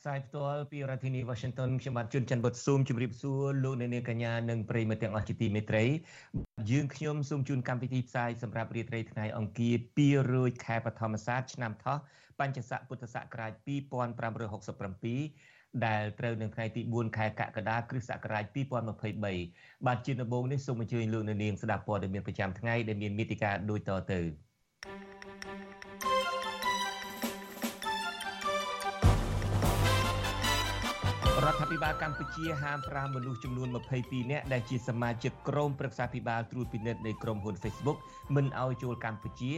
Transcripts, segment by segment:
ផ្សាយផ្ទាល់ពីរដ្ឋធានី Washington ខ្ញុំបាទជួនច័ន្ទបុតស៊ូមជម្រាបសួរលោកអ្នកនាងកញ្ញានិងប្រិយមិត្តទាំងអស់ជាទីមេត្រីយើងខ្ញុំសូមជូនកម្មវិធីផ្សាយសម្រាប់រាត្រីថ្ងៃអង្គារ200ខែបឋមសាទឆ្នាំថោះបញ្ញស័កពុទ្ធសករាជ2567ដែលត្រូវនឹងថ្ងៃទី4ខែកក្កដាគ្រិស្តសករាជ2023បាទជាដំបូងនេះសូមអញ្ជើញលោកអ្នកនាងស្ដាប់ព័ត៌មានប្រចាំថ្ងៃដែលមានមេតិការដូចតទៅ រដ្ឋាភិបាលកម្ពុជាហាម5មនុស្សចំនួន22នាក់ដែលជាសមាជិកក្រុមប្រឹក្សាភិបាលត្រួតពិនិត្យនៃក្រុមហ៊ុន Facebook មិនឲ្យចូលកម្ពុជា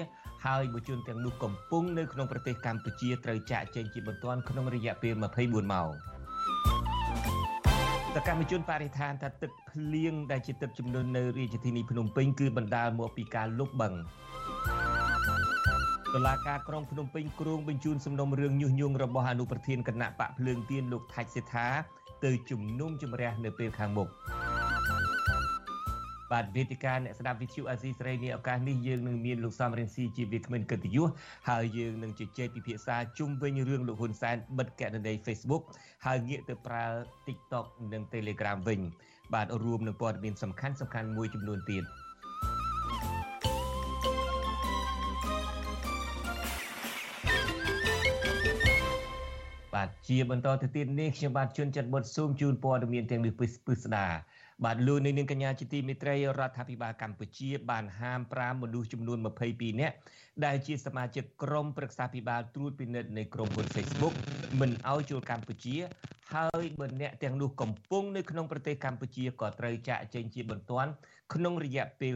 ហើយបុជនទាំងនោះកំពុងនៅក្នុងប្រទេសកម្ពុជាត្រូវចាកចេញជាបន្ទាន់ក្នុងរយៈពេល24ម៉ោងតកម្មជនបរិស្ថានថាទឹកភ្លៀងដែលជាទឹកជំនន់នៅរាជធានីភ្នំពេញគឺបណ្ដាលមកពីការលុបបង្តុលាការក្រុងភ្នំពេញគ្រងបញ្ជូនសំណុំរឿងញុះញង់របស់អនុប្រធានគណៈបកភ្លើងទៀនលោកថាច់សេដ្ឋាទៅជំនុំជម្រះនៅពេលខាងមុខបាទវេទិកាអ្នកស្ដាប់វិទ្យុអាស៊ីសេរីនេះឱកាសនេះយើងនឹងមានលោកសំរិនស៊ីជាវាគ្មិនកិត្តិយសហើយយើងនឹងជជែកពិភាក្សាជុំវិញរឿងលោកហ៊ុនសែនបិទកណនី Facebook ហើយងាកទៅប្រើ TikTok និង Telegram វិញបាទរួមនឹងព័ត៌មានសំខាន់សំខាន់មួយចំនួនទៀត ជាបន្តទៅទៀតនេះខ្ញុំបាទជួនចិត្តបុតស៊ូមជូនព័ត៌មានទាំងនេះពិស្ដាបាទលោកនាងកញ្ញាជាទីមេត្រីរដ្ឋាភិបាលកម្ពុជា បានហាម5មនុស្សចំនួន22នាក់ដែលជាសមាជិកក្រុមប្រឹក្សាភិបាលត្រួតពិនិត្យនៃក្រុមហ៊ុន Facebook មិនឲ្យចូលកម្ពុជា ហើយបើអ្នកទាំងនោះកំពុងនៅក្នុងប្រទេសកម្ពុជាក៏ត្រូវចាកចេញជាបន្ទាន់ក្នុងរយៈពេល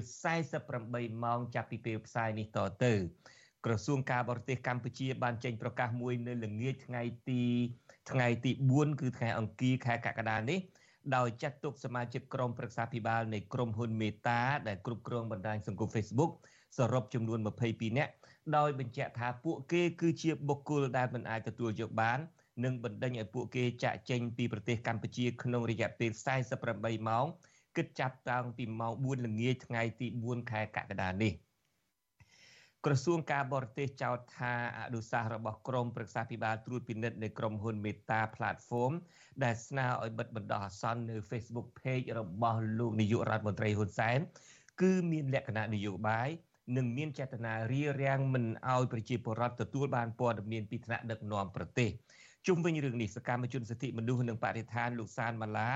48ម៉ោងចាប់ពីពេលផ្សាយនេះតទៅ ក្រសួងការបរទេសកម្ពុជាបានចេញប្រកាសមួយនៅល្ងាចថ្ងៃទីថ្ងៃទី4គឺថ្ងៃអង្គារខែកក្កដានេះដោយចាត់ទុកសមាជិកក្រុមប្រឹក្សាភិបាលនៃក្រុមហ៊ុនមេតាដែលគ្រប់គ្រងបណ្ដាញសង្គម Facebook សរុបចំនួន22នាក់ដោយបញ្ជាក់ថាពួកគេគឺជាបុគ្គលដែលមិនអាចទទួលយកបាននិងបណ្ដេញឲ្យពួកគេចាក់ចេញពីប្រទេសកម្ពុជាក្នុងរយៈពេល48ម៉ោងគិតចាប់តាំងពីម៉ោង4ល្ងាចថ្ងៃទី4ខែកក្កដានេះ។ ក្រសួងការបរទេសចោទថាអនុសាសន៍របស់ក្រមប្រឹក្សាភិបាលត្រួតពិនិត្យនៃក្រុមហ៊ុន Meta Platform ដែលស្នើឲ្យបិទបណ្ដោះអាសន្ននៅ Facebook Page របស់លោកនាយករដ្ឋមន្ត្រីហ៊ុនសែនគឺមានលក្ខណៈនយោបាយនិងមានចេតនារារាំងមិនឲ្យប្រជាពលរដ្ឋទទួលបានព័ត៌មានពីថ្នាក់ដឹកនាំប្រទេសជុំវិញរឿងនេះសកម្មជនសិទ្ធិមនុស្សនិងបរិស្ថានលោកសានម៉ាឡា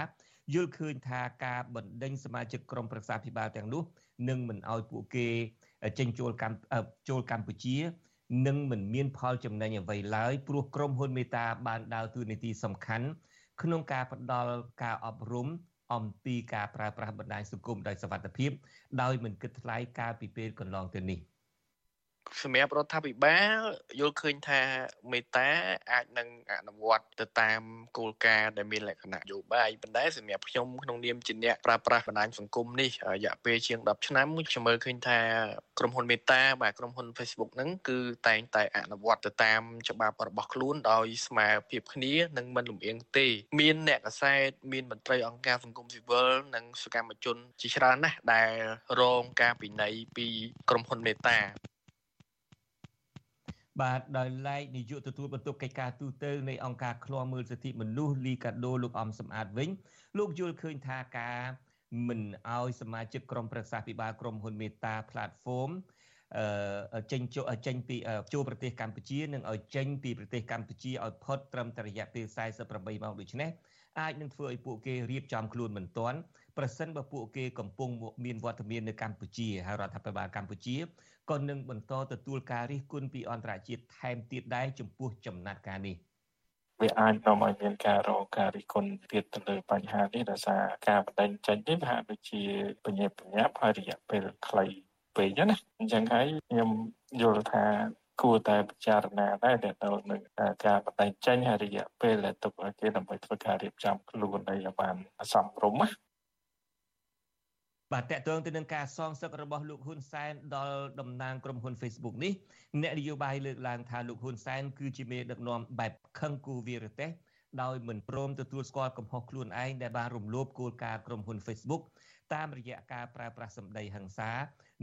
យល់ឃើញថាការបណ្ដេញសមាជិកក្រុមប្រឹក្សាភិបាលទាំងនោះនឹងមិនឲ្យពួកគេ ចេញចូលកម្ពុជាចូលកម្ពុជានឹងមិនមានផលចំណេញអ្វីឡើយព្រោះក្រុមហ៊ុនមេតាបានដើរតួនាទីសំខាន់ក្នុងការផ្ដល់ការអប់រំអំពីការប្រើប្រាស់បណ្ដាញសង្គមដោយសវត្ថិភាពដោយមិនគិតថ្លៃកាលពីពេលកន្លងទៅនេះ។ សម្រាប់រដ្ឋាភិបាលយល់ឃើញថាមេតាអាចនឹងអនុវត្តទៅតាមគោលការណ៍ដែលមានលក្ខណៈយោបាយប៉ុន្តែសម្រាប់ខ្ញុំក្នុងនាមជាអ្នកប្រើប្រាស់បណ្ដាញសង្គមនេះរយៈពេលជាង10ឆ្នាំខ្ញុំមើលឃើញថាក្រុមហ៊ុនមេតាបាទក្រុមហ៊ុន Facebook ហ្នឹងគឺតែងតែអនុវត្តទៅតាមច្បាប់របស់ខ្លួនដោយស្មើភាពគ្នានិងមិនលំអៀងទេ មានអ្នកកសែតមានមន្ត្រីអង្គការសង្គមស៊ីវិលនិងសកម្មជនជាច្រើនណាស់ដែលរងការពិន័យពីក្រុមហ៊ុនមេតា បាទដោយឡែកនាយកទទួលបន្ទុកកិច្ចការទូតនៃអង្គការឃ្លាំមើលសិទ្ធិមនុស្សលីកាដូលោកអំសំអាតវិញលោកយល់ឃើញថាការមិនអោយសមាជិកក្រុមប្រឹក្សាពិបាលក្រុមហ៊ុនមេតា platform អឺចេញចូលចេញពីចូលប្រទេសកម្ពុជានិងឲ្យចេញពីប្រទេសកម្ពុជាឲ្យផុតត្រឹមតែរយៈពេល48ម៉ោងដូចនេះអាចនឹងធ្វើឲ្យពួកគេរៀបចំខ្លួនមិនទាន់ ប្រសិនបើពួកគេកំពុងមានវត្តមាននៅកម្ពុជាហើយរដ្ឋាភិបាលកម្ពុជាក៏នឹងបន្តទទួលការរិះគន់ពីអន្តរជាតិថែមទៀតដែរចំពោះចំណាត់ការនេះវាអាចនាំឲ្យមានការរងការរិះគន់ទៀតទៅលើបញ្ហានេះដោយសារការបណ្ដឹងចេញនេះហាក់ដូចជាបញ្ញាបញ្ញាប់ហើយរយៈពេលខ្លីពេកណាអញ្ចឹងហើយខ្ញុំយល់ថាគួរតែពិចារណាដែរដែលទៅនឹងការបណ្ដេញចេញហើយរយៈពេលដែលទុកឲ្យគេដើម្បីធ្វើការរៀបចំខ្លួនឲ្យបានសមរម្យណា បាទតកតងទៅនឹងការសងសឹករបស់លោកហ៊ុនសែនដល់តំណាងក្រុមហ៊ុន Facebook នេះអ្នកនយោបាយលើកឡើងថាលោកហ៊ុនសែនគឺជាមេដឹកនាំបែបខឹងគូវីរទេសដោយមិនព្រមទទួលស្គាល់កំហុសខ្លួនឯងដែលបានរំលោភគោលការណ៍ក្រុមហ៊ុន Facebook តាមរយៈការប្រើប្រាស់សម្ដីហិង្សា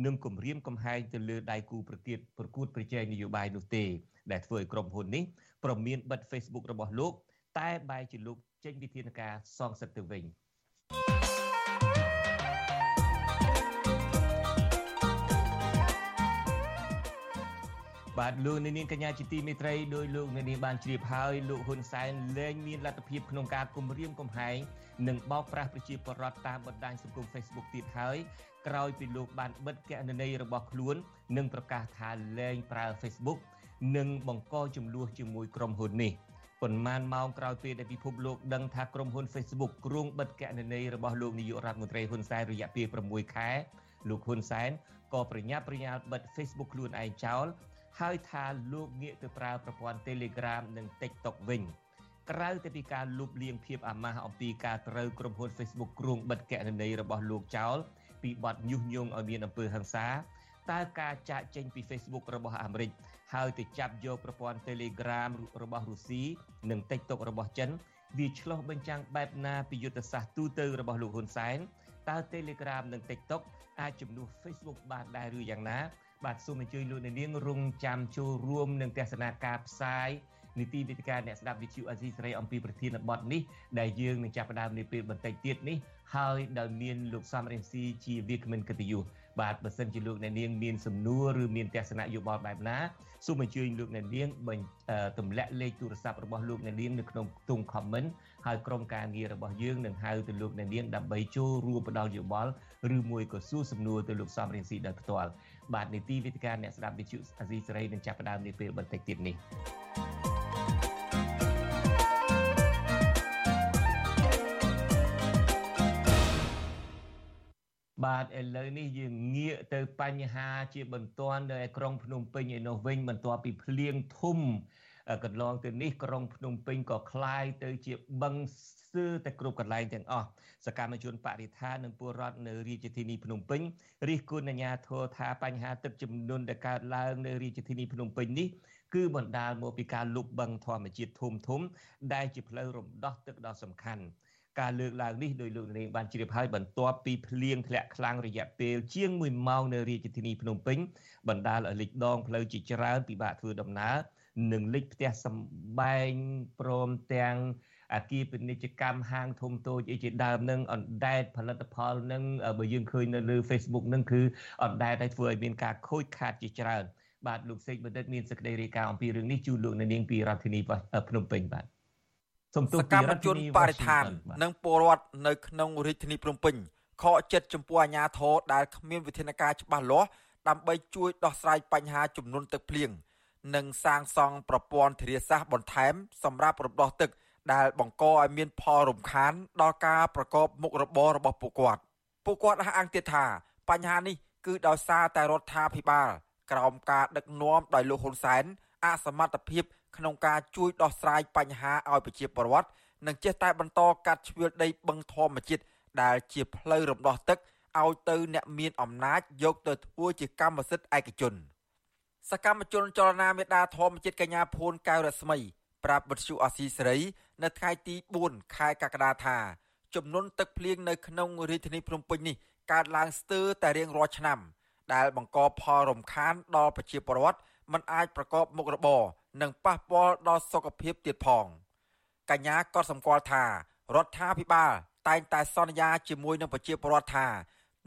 និងគំរាមកំហែងទៅលើដៃគូប្រកួតប្រកួតប្រជែងនយោបាយនោះទេដែលធ្វើឲ្យក្រុមហ៊ុននេះប្រមានបិទ Facebook របស់លោក តែបែរជាលោកចេញវិធានការសងសឹកទៅវិញ បាទលោកនាងកញ្ញាជាទីមេត្រីដោយលោកនាងបានជ្រាបហើយលោកហ៊ុនសែនលែងមានលទ្ធភាពក្នុងការគម្រាមកំហែងនិងបោកប្រាស់ប្រជាពលរដ្ឋតាមបណ្ដាញសង្គម Facebook ទៀតហើយក្រោយពីលោកបានបិទគណនីរបស់ខ្លួន និងប្រកាសថាលែងប្រើ Facebook និងបង្កចំនួនជាមួយក្រុមហ៊ុននេះប៉ុន្មានម៉ោងក្រោយពេលដែលពិភពលោកដឹងថាក្រុមហ៊ុន Facebook គ្រោងបិទគណនីរបស់លោកនាយករដ្ឋមន្ត្រីហ៊ុនសែនរយៈពេល6ខែលោកហ៊ុនសែនក៏ប្រញាប់ប្រញាល់បិទ Facebook ខ្លួនឯងចោល ហើយថាលោកងាកទៅប្រើប្រព័ន្ធ Telegram និង TikTok វិញក្រៅទៅពីការលុបលាងភាពអាម៉ាស់អំពីការត្រូវក្រុមហ៊ុន Facebook គ្រោងបិទគណនីរបស់លោកចោលពីបទញុះញង់ឲ្យមានអំពើហិង្សាតើការចាកចេញពី Facebook របស់អាមេរិកហើយទៅចាប់យកប្រព័ន្ធ Telegram របស់រុស្ស៊ីនិង TikTok របស់ចិនវាឆ្លោះបញ្ចាំងបែបណាពីយុទ្ធសាស្ត្រទូទៅរបស់លោកហ៊ុនសែនតើ Telegram និង TikTok អាចជំនួស Facebook បានដែរឬយ៉ាងណា បាទសូមអញ្ជើញលោកអ្នកនាងរងចាំចូលរួមនឹងទស្សនាការផ្សាយនីតិវិទ្យាអ្នកស្ដាប់វិទ្យុអាស៊ីសេរីអំពីប្រធានបទនេះដែលយើងនឹងចាប់ផ្ដើមនាពេលបន្តិចទៀតនេះហើយដោយមានលោកសំរងស៊ីជាវាគ្មិនកិត្តិយសបាទបើសិនជាលោកអ្នកនាងមានសំណួរឬមានទស្សនៈយោបល់បែបណាសូមអញ្ជើញលោកអ្នកនាងបញ្ទម្លាក់លេខទូរស័ព្ទរបស់លោកអ្នកនាងនៅក្នុងខ្ទង់ comment ហើយក្រុមការងាររបស់យើងនឹងហៅទៅលោកអ្នកនាងដើម្បីចូលរួមផ្ដល់យោបល់ឬមួយក៏សួរសំណួរទៅលោកសំរងស៊ីដោយផ្ទាល់ បាទនីតិវិទ្យាអ្នកស្ដាប់វិទ្យុអាស៊ីសេរីនឹងចាប់ផ្ដើមនាពេលបន្តិចទៀតនេះបាទឥឡូវនេះយើងងាកទៅបញ្ហាជាបន្ទាន់នៅក្រុងភ្នំពេញឯនោះវិញបន្ទាប់ពីភ្លៀងធំ កន្លងទៅនេះក្រុងភ្នំពេញក៏คล้ายទៅជាបឹងស្ទើរតែគ្រប់កន្លែងទាំងអស់សកម្មជនបរិស្ថាននិងពលរដ្ឋនៅរាជធានីភ្នំពេញរិះគន់អាជ្ញាធរថាបញ្ហាទឹកជំនន់ដែលកើតឡើងនៅរាជធានីភ្នំពេញនេះគឺបណ្ដាលមកពីការលុបបឹងធម្មជាតិធំធំដែលជាផ្លូវរំដោះទឹកដ៏សំខាន់ការលើកឡើងនេះដោយលោកនាងបានជ្រាបហើយបន្ទាប់ពីភ្លៀងធ្លាក់ខ្លាំងរយៈពេលជាង1ម៉ោងនៅរាជធានីភ្នំពេញបណ្ដាលឲ្យលិចដងផ្លូវជាច្រើនពិបាកធ្វើដំណើរ និងលិចផ្ទះសម្បែងព្រមទាំងអាគារពាណិជ្ជកម្មហាងធំតូចអីជាដើមនឹងអណ្ដែតផលិតផលនឹងបើយើងឃើញនៅលើ Facebook នឹងគឺអណ្ដែតឲ្យធ្វើឲ្យមានការខូចខាតជាច្រើនបាទលោកសេកបណ្ឌិតមានសេចក្តីរាយការណ៍អំពីរឿងនេះជូនលោកនៅនាងពីរដ្ឋធានីភ្នំពេញបាទសំទោសពីរដ្ឋធានីបរិស្ថាន និងពលរដ្ឋនៅក្នុងរាជធានីភ្នំពេញខកចិត្តចំពោះអាជ្ញាធរដែលគ្មានវិធានការច្បាស់លាស់ដើម្បីជួយដោះស្រាយបញ្ហាចំនួនទឹកភ្លៀង និងសាងសង់ប្រព័ន្ធធារាសាស្ត្របន្ថែម សម្រាប់រំដោះទឹក ដែលបង្កឲ្យមានផលរំខានដល់ការប្រកបមុខរបររបស់ពួកគាត់ពួកគាត់អះអាងទៀតថាបញ្ហានេះគឺដោយសារតែរដ្ឋាភិបាល ក្រោមការដឹកនាំដោយលោកហ៊ុនសែនអសមត្ថភាពក្នុងការជួយដោះស្រាយបញ្ហាឲ្យប្រជាពលរដ្ឋនិងចេះតែបន្តកាត់ជ្រឿលដីបឹងធម្មជាតិដែលជាផ្លូវរំដោះទឹកឲ្យទៅអ្នកមានអំណាចយកទៅធ្វើជាកម្មសិទ្ធិឯកជន សកម្មជនចលនាមេដាធម្មជាតិកញ្ញាភួនកៅរស្មីប្រាប់វិទ្យុអស៊ីសេរីនៅថ្ងៃទី4ខែកក្កដាថាចំនួនទឹកភ្លៀងនៅក្នុងរាជធានីភ្នំពេញនេះកើតឡើងស្ទើរតែរៀងរាល់ឆ្នាំ ដែលបង្កផលរំខានដល់ប្រជាពលរដ្ឋមិនអាចប្រកបមុខរបរនិងប៉ះពាល់ដល់សុខភាពទៀតផងកញ្ញាក៏សម្គាល់ថារដ្ឋាភិបាលតែងតែសន្យាជាមួយនឹងប្រជាពលរដ្ឋថា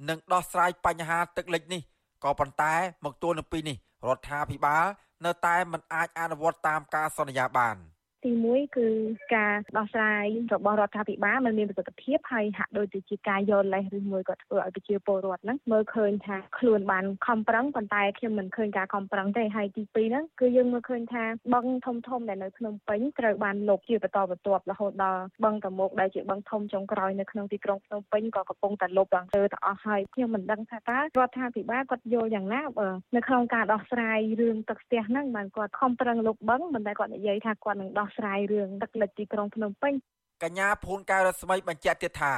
នឹងដោះស្រាយបញ្ហាទឹកលិចនេះ ក៏ប៉ុន្តែមកទល់នឹងពេលនេះរដ្ឋាភិបាលនៅតែមិនអាចអនុវត្តតាមការសន្យាបាន ទី1គឺការដោះស្រាយរបស់រដ្ឋាភិបាលมันមានប្រសិទ្ធភាពហើយហាក់ដូចទៅជាការយកលេសឬមួយក៏ធ្វើឲ្យប្រជាពលរដ្ឋហ្នឹងមើលឃើញថាខ្លួនបានខំប្រឹងប៉ុន្តែខ្ញុំមិនឃើញការខំប្រឹងទេហើយទី2ហ្នឹងគឺយើងមើលឃើញថាបឹងធំធំដែលនៅភ្នំពេញត្រូវបានលុបជាបន្តបន្ទាប់រហូតដល់បឹងតមុកដែលជាបឹងធំចុងក្រោយនៅក្នុងទីក្រុងភ្នំពេញក៏កំពុងតែលុបឡើងទៅទៅអស់ហើយខ្ញុំមិនដឹងថាតើរដ្ឋាភិបាលគាត់យល់យ៉ាងណាបើនៅក្នុងការដោះស្រាយរឿងទឹកស្ទះហ្នឹងបានគាត់ខំប្រឹងលុបបឹងមិនតែគាត់និយាយថាគាត់នឹងដោះស្រាយរឿងទឹកលិចទីក្រុងភ្នំពេញកញ្ញាភូនកែវរស្មីបញ្ជាក់ទៀតថា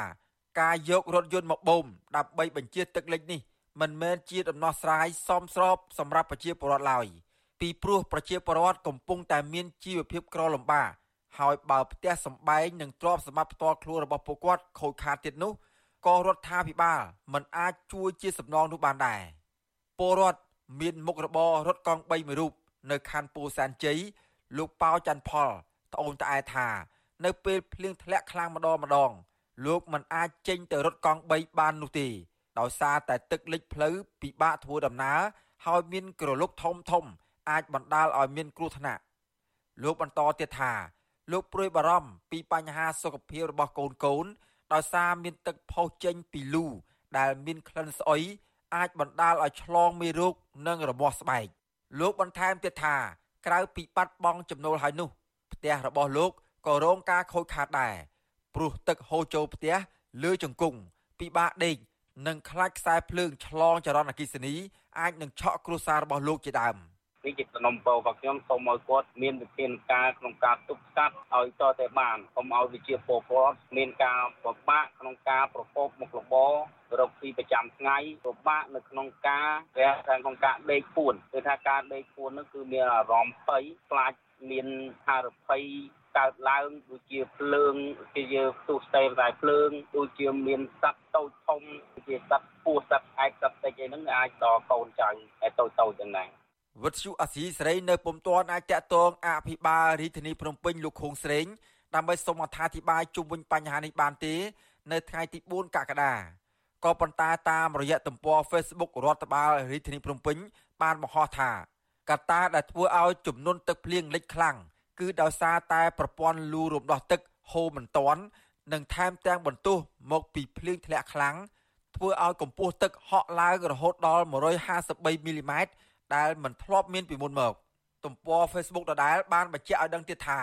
ការយករថយន្តមកបូមដើម្បីបញ្ជាទឹកលិចនេះមិនមែនជាដំណោះស្រាយសមស្របសម្រាប់ប្រជាពលរដ្ឋឡើយពីព្រោះប្រជាពលរដ្ឋកំពុងតែមានជីវភាពក្រលំបាកហើយបើផ្ទះសម្បែងនិងទ្រព្យសម្បត្តិផ្ទាល់ខ្លួនរបស់ពួកគាត់ខូចខាតទៀតនោះក៏រដ្ឋាភិបាលមិនអាចជួយជាសំណងនោះបានដែរពលរដ្ឋមានមុខរបររត់កង់3មួយរូបនៅខណ្ឌពោធិ៍សែនជ័យ លោកប៉ៅច័ន្ទផលត្អូញត្អែថា នៅពេលភ្លៀងធ្លាក់ខ្លាំងម្ដងម្ដង លោកមិនអាចចេញទៅរត់កង់3បាននោះទេដោយសារតែទឹកលិចផ្លូវពិបាកធ្វើដំណើរហើយមានក្រឡុកធំធំ អាចបណ្ដាលឲ្យមានគ្រោះថ្នាក់លោកបន្តទៀតថាលោកព្រួយបារម្ភពីបញ្ហាសុខភាពរបស់កូនកូនដោយសារមានទឹកផុសចេញពីលូដែលមានក្លិនស្អុយអាចបណ្ដាលឲ្យឆ្លងមេរោគនិងរមាស់ស្បែកលោកបន្ថែមទៀតថា ក្រៅពីបាត់បង់ចំណូលហើយនោះផ្ទះរបស់លោកក៏រងការខូចខាតដែរព្រោះទឹកហូរចូលផ្ទះលើជង្គង់ពិបាកដេកនិងខ្លាចខ្សែភ្លើងឆ្លងចរន្តអគ្គិសនីអាចនឹងឆក់គ្រួសាររបស់លោកជាដើម នេះជាសំណុំពររបស់ខ្ញុំសូមឲ្យគាត់មានវិធានការក្នុងការទប់ស្កាត់ឲ្យតតែបានកុំឲ្យវិជាពលរដ្ឋមានការពិបាកក្នុងការប្រកបមុខរបររកស៊ីប្រចាំថ្ងៃពិបាកនៅក្នុងការរះខាងក្នុងការដេកពួនគឺថាការដេកពួននោះគឺមានអារម្មណ៍ភ័យខ្លាចមានហារភ័យកើតឡើងដូចជាភ្លើងជាយើងផ្ទុះស្ទេតែភ្លើងដូចជាមានសត្វតូចធំជាសត្វពស់សត្វឯកសត្វតិចអីហ្នឹងអាចដល់កូនចៅឯតូចតូចទាំងហ្នឹង វត្តជូអាស៊ីសេរីនៅពុំទាន់អាចតតងអភិបាលរាជធានីភ្នំពេញលោកខួងស្រេងដើម្បីសូមអត្ថាធិប្បាយជុំវិញបញ្ហានេះបានទេ នៅថ្ងៃទី4កក្កដាក៏ប៉ុន្តែតាមរយៈទំព័រ Facebook រដ្ឋបាលរាជធានីភ្នំពេញបានបង្ហោះថាកត្តាដែលធ្វើឲ្យចំនួនទឹកភ្លៀងលិចខ្លាំងគឺដោយសារតែប្រព័ន្ធលូរំដោះទឹកហូរមិនទាន់និងថែមទាំងបន្ទោសមកពីភ្លៀងធ្លាក់ខ្លាំងធ្វើឲ្យកម្ពស់ទឹកហក់ឡើងរហូតដល់153មីលីម៉ែត្រ ដែលមិនធ្លាប់មានពីមុនមក ទំព័រ Facebook ដដែលបានបញ្ជាក់ឲ្យដឹងទៀតថា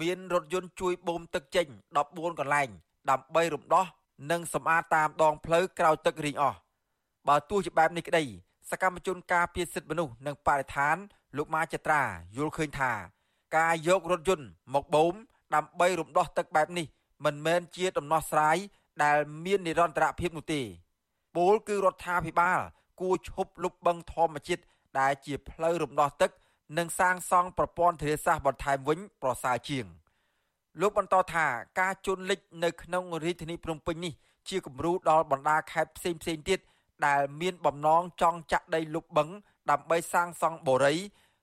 មានរថយន្តជួយបូមទឹកចេញ14កន្លែងដើម្បីរំដោះនិងសម្អាតតាមដងផ្លូវក្រោយទឹករីងអស់បើទោះជាបែបនេះក្តី សកម្មជនការពារសិទ្ធិមនុស្សនិងបរិស្ថាន លោកម៉ាចត្រាយល់ឃើញថា ការយករថយន្តមកបូមដើម្បីរំដោះទឹកបែបនេះ មិនមែនជាដំណោះស្រាយដែលមាននិរន្តរភាពនោះទេពោលគឺរដ្ឋាភិបាល គួរឈប់លុបបឹងធម្មជាតិ ដែលជាផ្លូវរំដោះទឹក និងសាងសង់ប្រព័ន្ធធារាសាស្ត្របន្ថែមវិញប្រសើរជាងលោកបន្តថាការជន់លិចនៅក្នុងរាជធានីភ្នំពេញនេះជាគំរូដល់បណ្ដាខេត្តផ្សេងផ្សេងទៀតដែលមានបំណងចង់ចាក់ដីលុបបឹងដើម្បីសាងសង់បូរី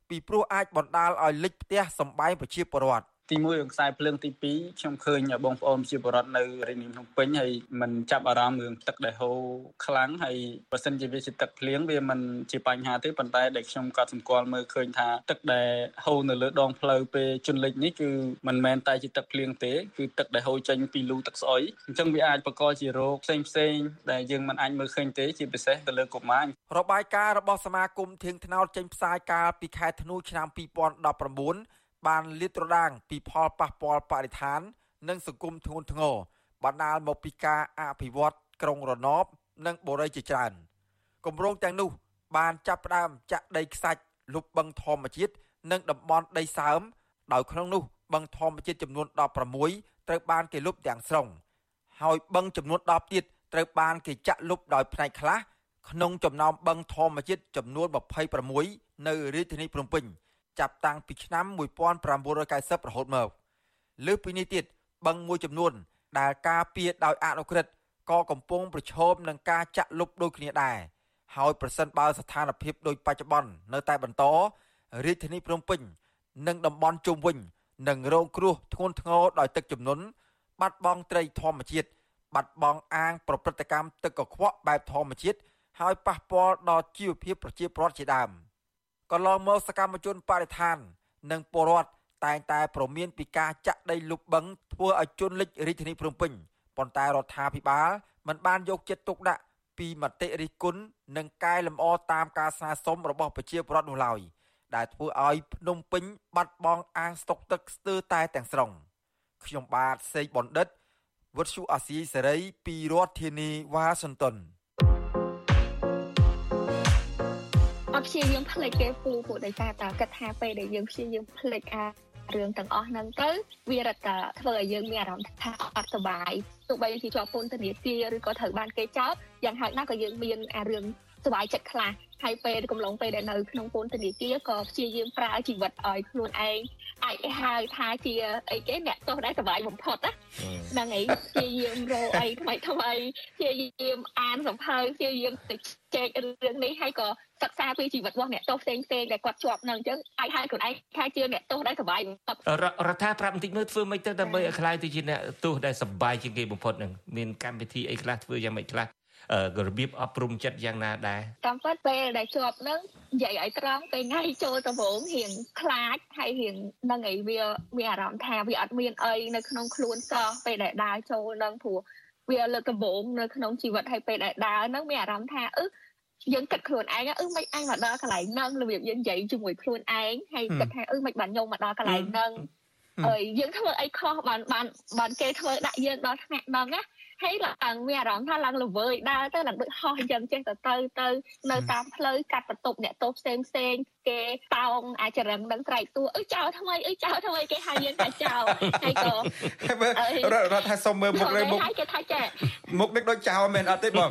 ពីព្រោះអាចបណ្ដាលឲ្យលិចផ្ទះសម្បែងប្រជាពលរដ្ឋ ទី1រឿងខ្សែភ្លើងទី2ខ្ញុំឃើញបងប្អូនជាបរដ្ឋនៅរាជធានីភ្នំពេញហើយมันចាប់អារម្មណ៍រឿងទឹកដែលហូរខ្លាំងហើយបើសិនជាវាជាទឹកភ្លៀងវាមិនជាបញ្ហាទេប៉ុន្តែដែលខ្ញុំក៏សម្គាល់មើលឃើញថាទឹកដែលហូរនៅលើដងផ្លូវពេលជន់លិចនេះគឺមិនមែនតែជាទឹកភ្លៀងទេគឺទឹកដែលហូរចេញពីលូទឹកស្អុយអញ្ចឹងវាអាចបង្កជារោគផ្សេងផ្សេងដែលយើងមិនអាចមើលឃើញទេជាពិសេសទៅលើកុមាររបាយការណ៍របស់សមាគមធៀងថ្នោតចេញផ្សាយកាលពីខែធ្នូឆ្នាំ2019 បានលាតត្រដាងពីផលប៉ះពាល់បរិស្ថាន និងសង្គមធ្ងន់ធ្ងរបណ្ដាលមកពីការអភិវឌ្ឍក្រុងរណបនិងបូរីជាច្រើនគម្រោងទាំងនោះ បានចាប់ផ្ដើមចាក់ដីខ្សាច់លុបបឹងធម្មជាតិនិងតំបន់ដីសើមដោយក្នុងនោះបឹងធម្មជាតិចំនួន16ត្រូវបានគេលុបទាំងស្រុងហើយបឹងចំនួន10ទៀតត្រូវបានគេចាក់លុបដោយផ្នែកខ្លះក្នុងចំណោមបឹងធម្មជាតិចំនួន26នៅរាជធានីភ្នំពេញ ចាប់តាំងពីឆ្នាំ1990រហូតមកលើសពីនេះទៀតបឹងមួយចំនួន ដែលការពារដោយអនុក្រឹត្យក៏កំពុងប្រឈមនឹងការចាក់លុបដូចគ្នាដែរហើយប្រសិនបើស្ថានភាពដូចបច្ចុប្បន្ននៅតែបន្តរាជធានីភ្នំពេញ និងតំបន់ជុំវិញនឹងរងគ្រោះធ្ងន់ធ្ងរដោយទឹកជំនន់បាត់បង់ត្រីធម្មជាតិបាត់បង់អាង ប្រព្រឹត្តកម្មទឹកកខ្វក់បែបធម្មជាតិហើយប៉ះពាល់ដល់ជីវភាពប្រជាពលរដ្ឋជាដើម។ កន្លងមកសកម្មជនបរិស្ថាន និងពលរដ្ឋតែងតែប្រមានពីការចាក់ដីលុបបឹងធ្វើឲ្យជន់លិចរាជធានីភ្នំពេញប៉ុន្តែរដ្ឋាភិបាលមិនបានយកចិត្តទុកដាក់ពីមតិរិះគន់និងកែលម្អតាមការស្នើសុំរបស់ប្រជាពលរដ្ឋនោះឡើយដែលធ្វើឲ្យភ្នំពេញបាត់បង់អាងស្តុកទឹកស្ទើរតែទាំងស្រុងខ្ញុំបាទសេកបណ្ឌិតវុទ្ធុអាស៊ីសេរីពីរដ្ឋធានីវ៉ាស៊ីនតោន អត់ព្យាយាមផ្លេចគេពូព្រោះដោយសារតែគិតថាពេលដែលយើងព្យាយាមផ្លេចអារឿងទាំងអស់ហ្នឹងទៅវារត់តែធ្វើឲ្យយើងមានអារម្មណ៍ថាអត់សុបាយទោះបីជាជាប់ពន្ធនាគារឬក៏ត្រូវបានគេចោទយ៉ាងហោចណាស់ក៏យើងមានអារឿងសុបាយចិត្តខ្លះហើយពេលកំឡុងពេលដែលនៅក្នុងពន្ធនាគារក៏ព្យាយាមប្រើជីវិតឲ្យខ្លួនឯង អាចហៅថាជាអីគេអ្នកទោសដែលសុបាយបំផុតណាហ្នឹងហើយព្យាយាមរកអីថ្មីថ្មីព្យាយាមអានសភៅព្យាយាមទៅចែករឿងនេះហើយក៏សិក្សាពីជីវិតរបស់អ្នកទោសផ្សេងផ្សេងដែលគាត់ជាប់នឹងអញ្ចឹងអាចហៅខ្លួនឯងថាជាអ្នកទោសដែលសុបាយបំផុតរដ្ឋាប្រាប់បន្តិចមើលធ្វើមិនទៅដើម្បីឲ្យខ្លាយទៅជាអ្នកទោសដែលសុបាយជាងគេបំផុតនឹងមានកម្មវិធីអីខ្លះធ្វើយ៉ាងម៉េចខ្លះ របៀបអប់រំចិត្តយ៉ាងណាដែរតាមពិតពេលដែលជាប់នឹងនិយាយឲ្យត្រង់ពេលថ្ងៃចូលដំបូងរៀងខ្លាចហើយរៀងនឹងអីវាមានអារម្មណ៍ថាវាអត់មានអីនៅក្នុងខ្លួនសោះពេលដែលដើរចូលនឹងព្រោះវាលើកដំបូងនៅក្នុងជីវិតហើយពេលដែលដើរនឹងមានអារម្មណ៍ថាអឺយើងគិតខ្លួនឯងអឺមិនអញមកដល់កន្លែងហ្នឹងរបៀបយើងនិយាយជាមួយខ្លួនឯងហើយគិតថាអឺមិនបានខ្ញុំមកដល់កន្លែងហ្នឹងអើយយើងធ្វើអីខុសបានបានបានគេធ្វើដាក់យើងដល់ថ្នាក់ហ្នឹងណា ហើយឡើងមានអារម្មណ៍ថាឡើងល្វើយដើរទៅឡើងដូចហោះអញ្ចឹងចេះទៅទៅទៅនៅតាមផ្លូវកាត់បន្ទប់អ្នកទោសផ្សេងផ្សេងគេតោងអាចរឹងនឹងត្រែកតួអឺចោលថ្មីអឺចោលថ្មីគេហៅយើងថាចោលហើយក៏រដ្ឋថាសុំមើលមុខលើមុខគេថាចាមុខនេះដូចចោលមែនអត់ទេបង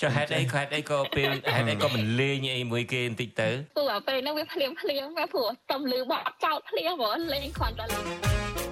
ចុះហេតុអីហេតុអីក៏ពេលហេតុអីក៏មិនលេងអីមួយគេបន្តិចទៅព្រោះពេលហ្នឹងវាភ្លាមភ្លាមព្រោះតំលឺបោះចោលភ្លាមហ្មងលេងគ្រាន់តែលេង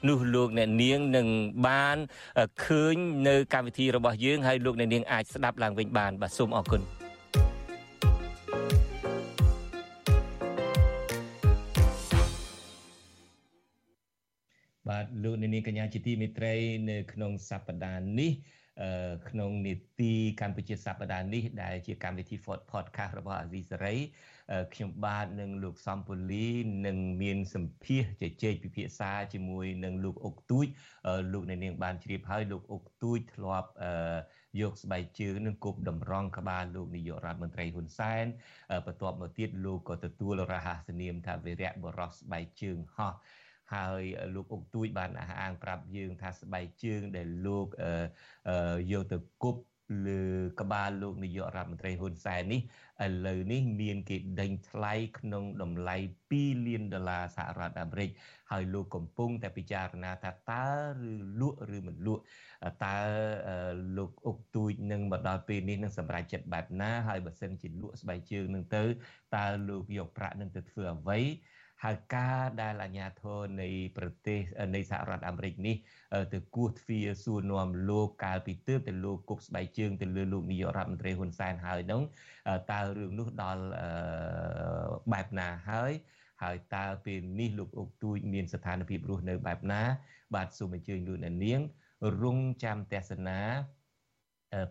នោះលោកអ្នកនាងនឹងបានឃើញនៅកម្មវិធីរបស់យើងហើយលោកអ្នកនាងអាចស្ដាប់ឡើងវិញបានបាទសូមអរគុណបាទលោកអ្នកនាងកញ្ញាជាទីមេត្រីនៅក្នុងសប្តាហ៍នេះក្នុងនីតិកម្ពុជាសប្តាហ៍នេះដែលជាកម្មវិធី podcast របស់អាស៊ីសេរីខ្ញុំបាទនិងលោកសំពូលីនឹងមានសម្ភាសជជែកពិភាក្សាជាមួយនឹងលោកអុកទូចលោកអ្នកនាងបានជ្រាបហើយលោកអុកទូចធ្លាប់យកស្បែកជើងនឹងគប់តម្រង់ក្បាលលោកនាយករដ្ឋមន្ត្រីហ៊ុនសែនបន្ទាប់មកទៀតលោកក៏ទទួលរហស្សនាមថាវីរៈបរោះស្បែកជើងហោះហើយលោកអុកទូចបានអះអាងប្រាប់យើងថាស្បែកជើងដែលលោកយកទៅគប់ លើក្បាលលោកនាយករដ្ឋមន្ត្រីហ៊ុនសែននេះឥឡូវនេះមានគេដេញថ្លៃក្នុងតម្លៃ2លានដុល្លារសហរដ្ឋអាមេរិកហើយលោកកំពុងតែពិចារណាថាតើឬលក់ឬមិនលក់តើលោកអុកទូចនឹងមកដល់ពេលនេះនឹងសម្រេចចិត្តបែបណាហើយបើសិនជាលក់ស្បែកជើងនឹងទៅតើលោកយកប្រាក់នឹងទៅធ្វើអ្វី ហើយការដែលអាញាធរនៃប្រទេសនៃសហរដ្ឋអាមេរិកនេះទៅគោះទ្វារសួរនាំលោកកាលពីទើបតែលោកគប់ស្បែកជើងទៅលើលោកនាយករដ្ឋមន្ត្រីហ៊ុនសែនហើយនោះតើរឿងនោះដល់បែបណាហើយហើយតើពេលនេះលោកអុកទូចមានស្ថានភាពរស់នៅបែបណា បាទសូមអញ្ជើញលោកអ្នកនាងរងចាំទស្សនា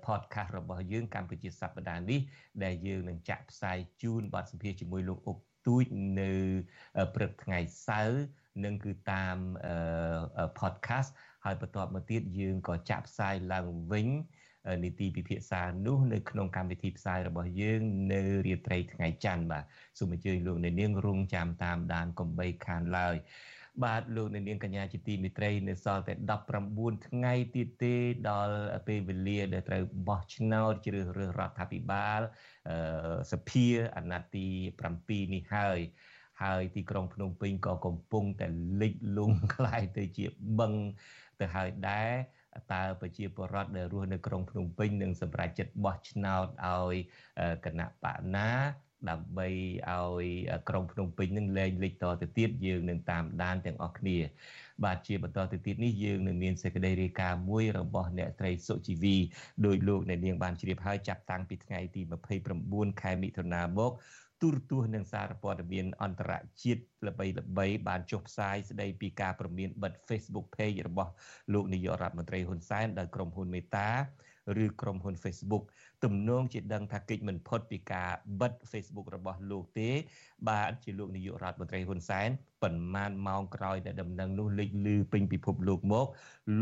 podcast របស់យើងកម្ពុជាសប្តាហ៍នេះដែលយើងនឹងចាក់ផ្សាយជូនបទសម្ភាសន៍ជាមួយលោកអុក ទូចនៅព្រឹកថ្ងៃសៅរ៍នឹងគឺតាម podcast ហើយបន្ទាប់មកទៀតយើងក៏ចាក់ផ្សាយឡើងវិញនីតិពិភាក្សានោះនៅក្នុងកម្មវិធីផ្សាយរបស់យើងនៅរាត្រីថ្ងៃច័ន្ទបាទសូមអញ្ជើញលោកអ្នកនាងរងចាំតាមដានកំបីខានឡើយ បាទលោកអ្នកនាងកញ្ញាជាទីមេត្រីនៅសល់តែ19ថ្ងៃទៀតទេដល់ពេលវេលាដែលត្រូវបោះឆ្នោតជ្រើសរើសរដ្ឋាភិបាលសភាអាណត្តិទី7នេះហើយហើយទីក្រុងភ្នំពេញក៏កំពុងតែលិចលង់คล้ายទៅជាបឹងទៅហើយដែរតើប្រជាពលរដ្ឋដែលរស់នៅក្រុងភ្នំពេញនឹងសម្រេចចិត្តបោះឆ្នោតឲ្យគណៈបកណា ដើម្បីឲ្យក្រុងភ្នំពេញនឹងលែងលេចតទៅទៀតយើងនឹងតាមដានទាំងអស់គ្នា បាទជាបន្តទៅទៀតនេះយើងនឹងមានសេចក្តីរាយការណ៍មួយរបស់អ្នកស្រីសុជីវីដោយលោកអ្នកនាងបានជ្រាបហើយចាប់តាំងពីថ្ងៃទី29ខែមិថុនាមកទូរទស្សន៍និងសារព័ត៌មានអន្តរជាតិល្បីល្បីបានចុះផ្សាយស្ដីពីការព្រមានបិទ Facebook Page របស់លោកនាយករដ្ឋមន្ត្រីហ៊ុនសែនដោយក្រុមហ៊ុនមេតា ឬក្រុមហ៊ុន Facebook ទំនងជាដឹងថាកិច្ចមិនផុតពីការបិទ Facebook របស់លោកទេ បាទជាលោកនាយករដ្ឋមន្ត្រីហ៊ុនសែនប៉ុន្មានម៉ោងក្រោយដែលដំណឹងនោះលេចលឺពេញពិភពលោកមក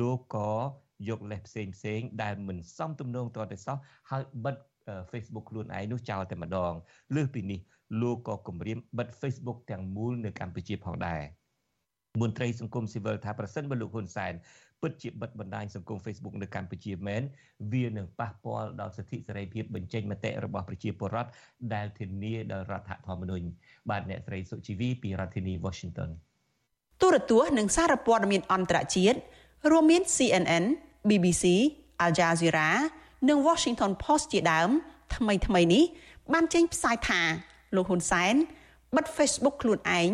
លោកក៏យកលេសផ្សេងផ្សេងដែលមិនសមទំនងតទៅសោះហើយបិទ Facebook ខ្លួនឯងនោះចោលតែម្ដងលើសពីនេះលោកក៏គម្រាមបិទ Facebook ទាំងមូលនៅកម្ពុជាផងដែរ មន្ត្រីសង្គមស៊ីវិលថាប្រសិនបើលោកហ៊ុនសែនពិតជាបិទបណ្ដាញសង្គម Facebook នៅកម្ពុជាមែនវានឹងប៉ះពាល់ដល់សិទ្ធិសេរីភាពបញ្ចេញមតិរបស់ប្រជាពលរដ្ឋដែលធានាដោយរដ្ឋធម្មនុញ្ញបាទអ្នកស្រីសុជីវីពីរដ្ឋធានី Washington ទូរទស្សន៍និងសារព័ត៌មានអន្តរជាតិរួមមាន CNN, BBC, Al Jazeera និង Washington Post ជាដើម ថ្មីថ្មីនេះបានចេញផ្សាយថាលោកហ៊ុនសែនបិទ Facebook ខ្លួនឯង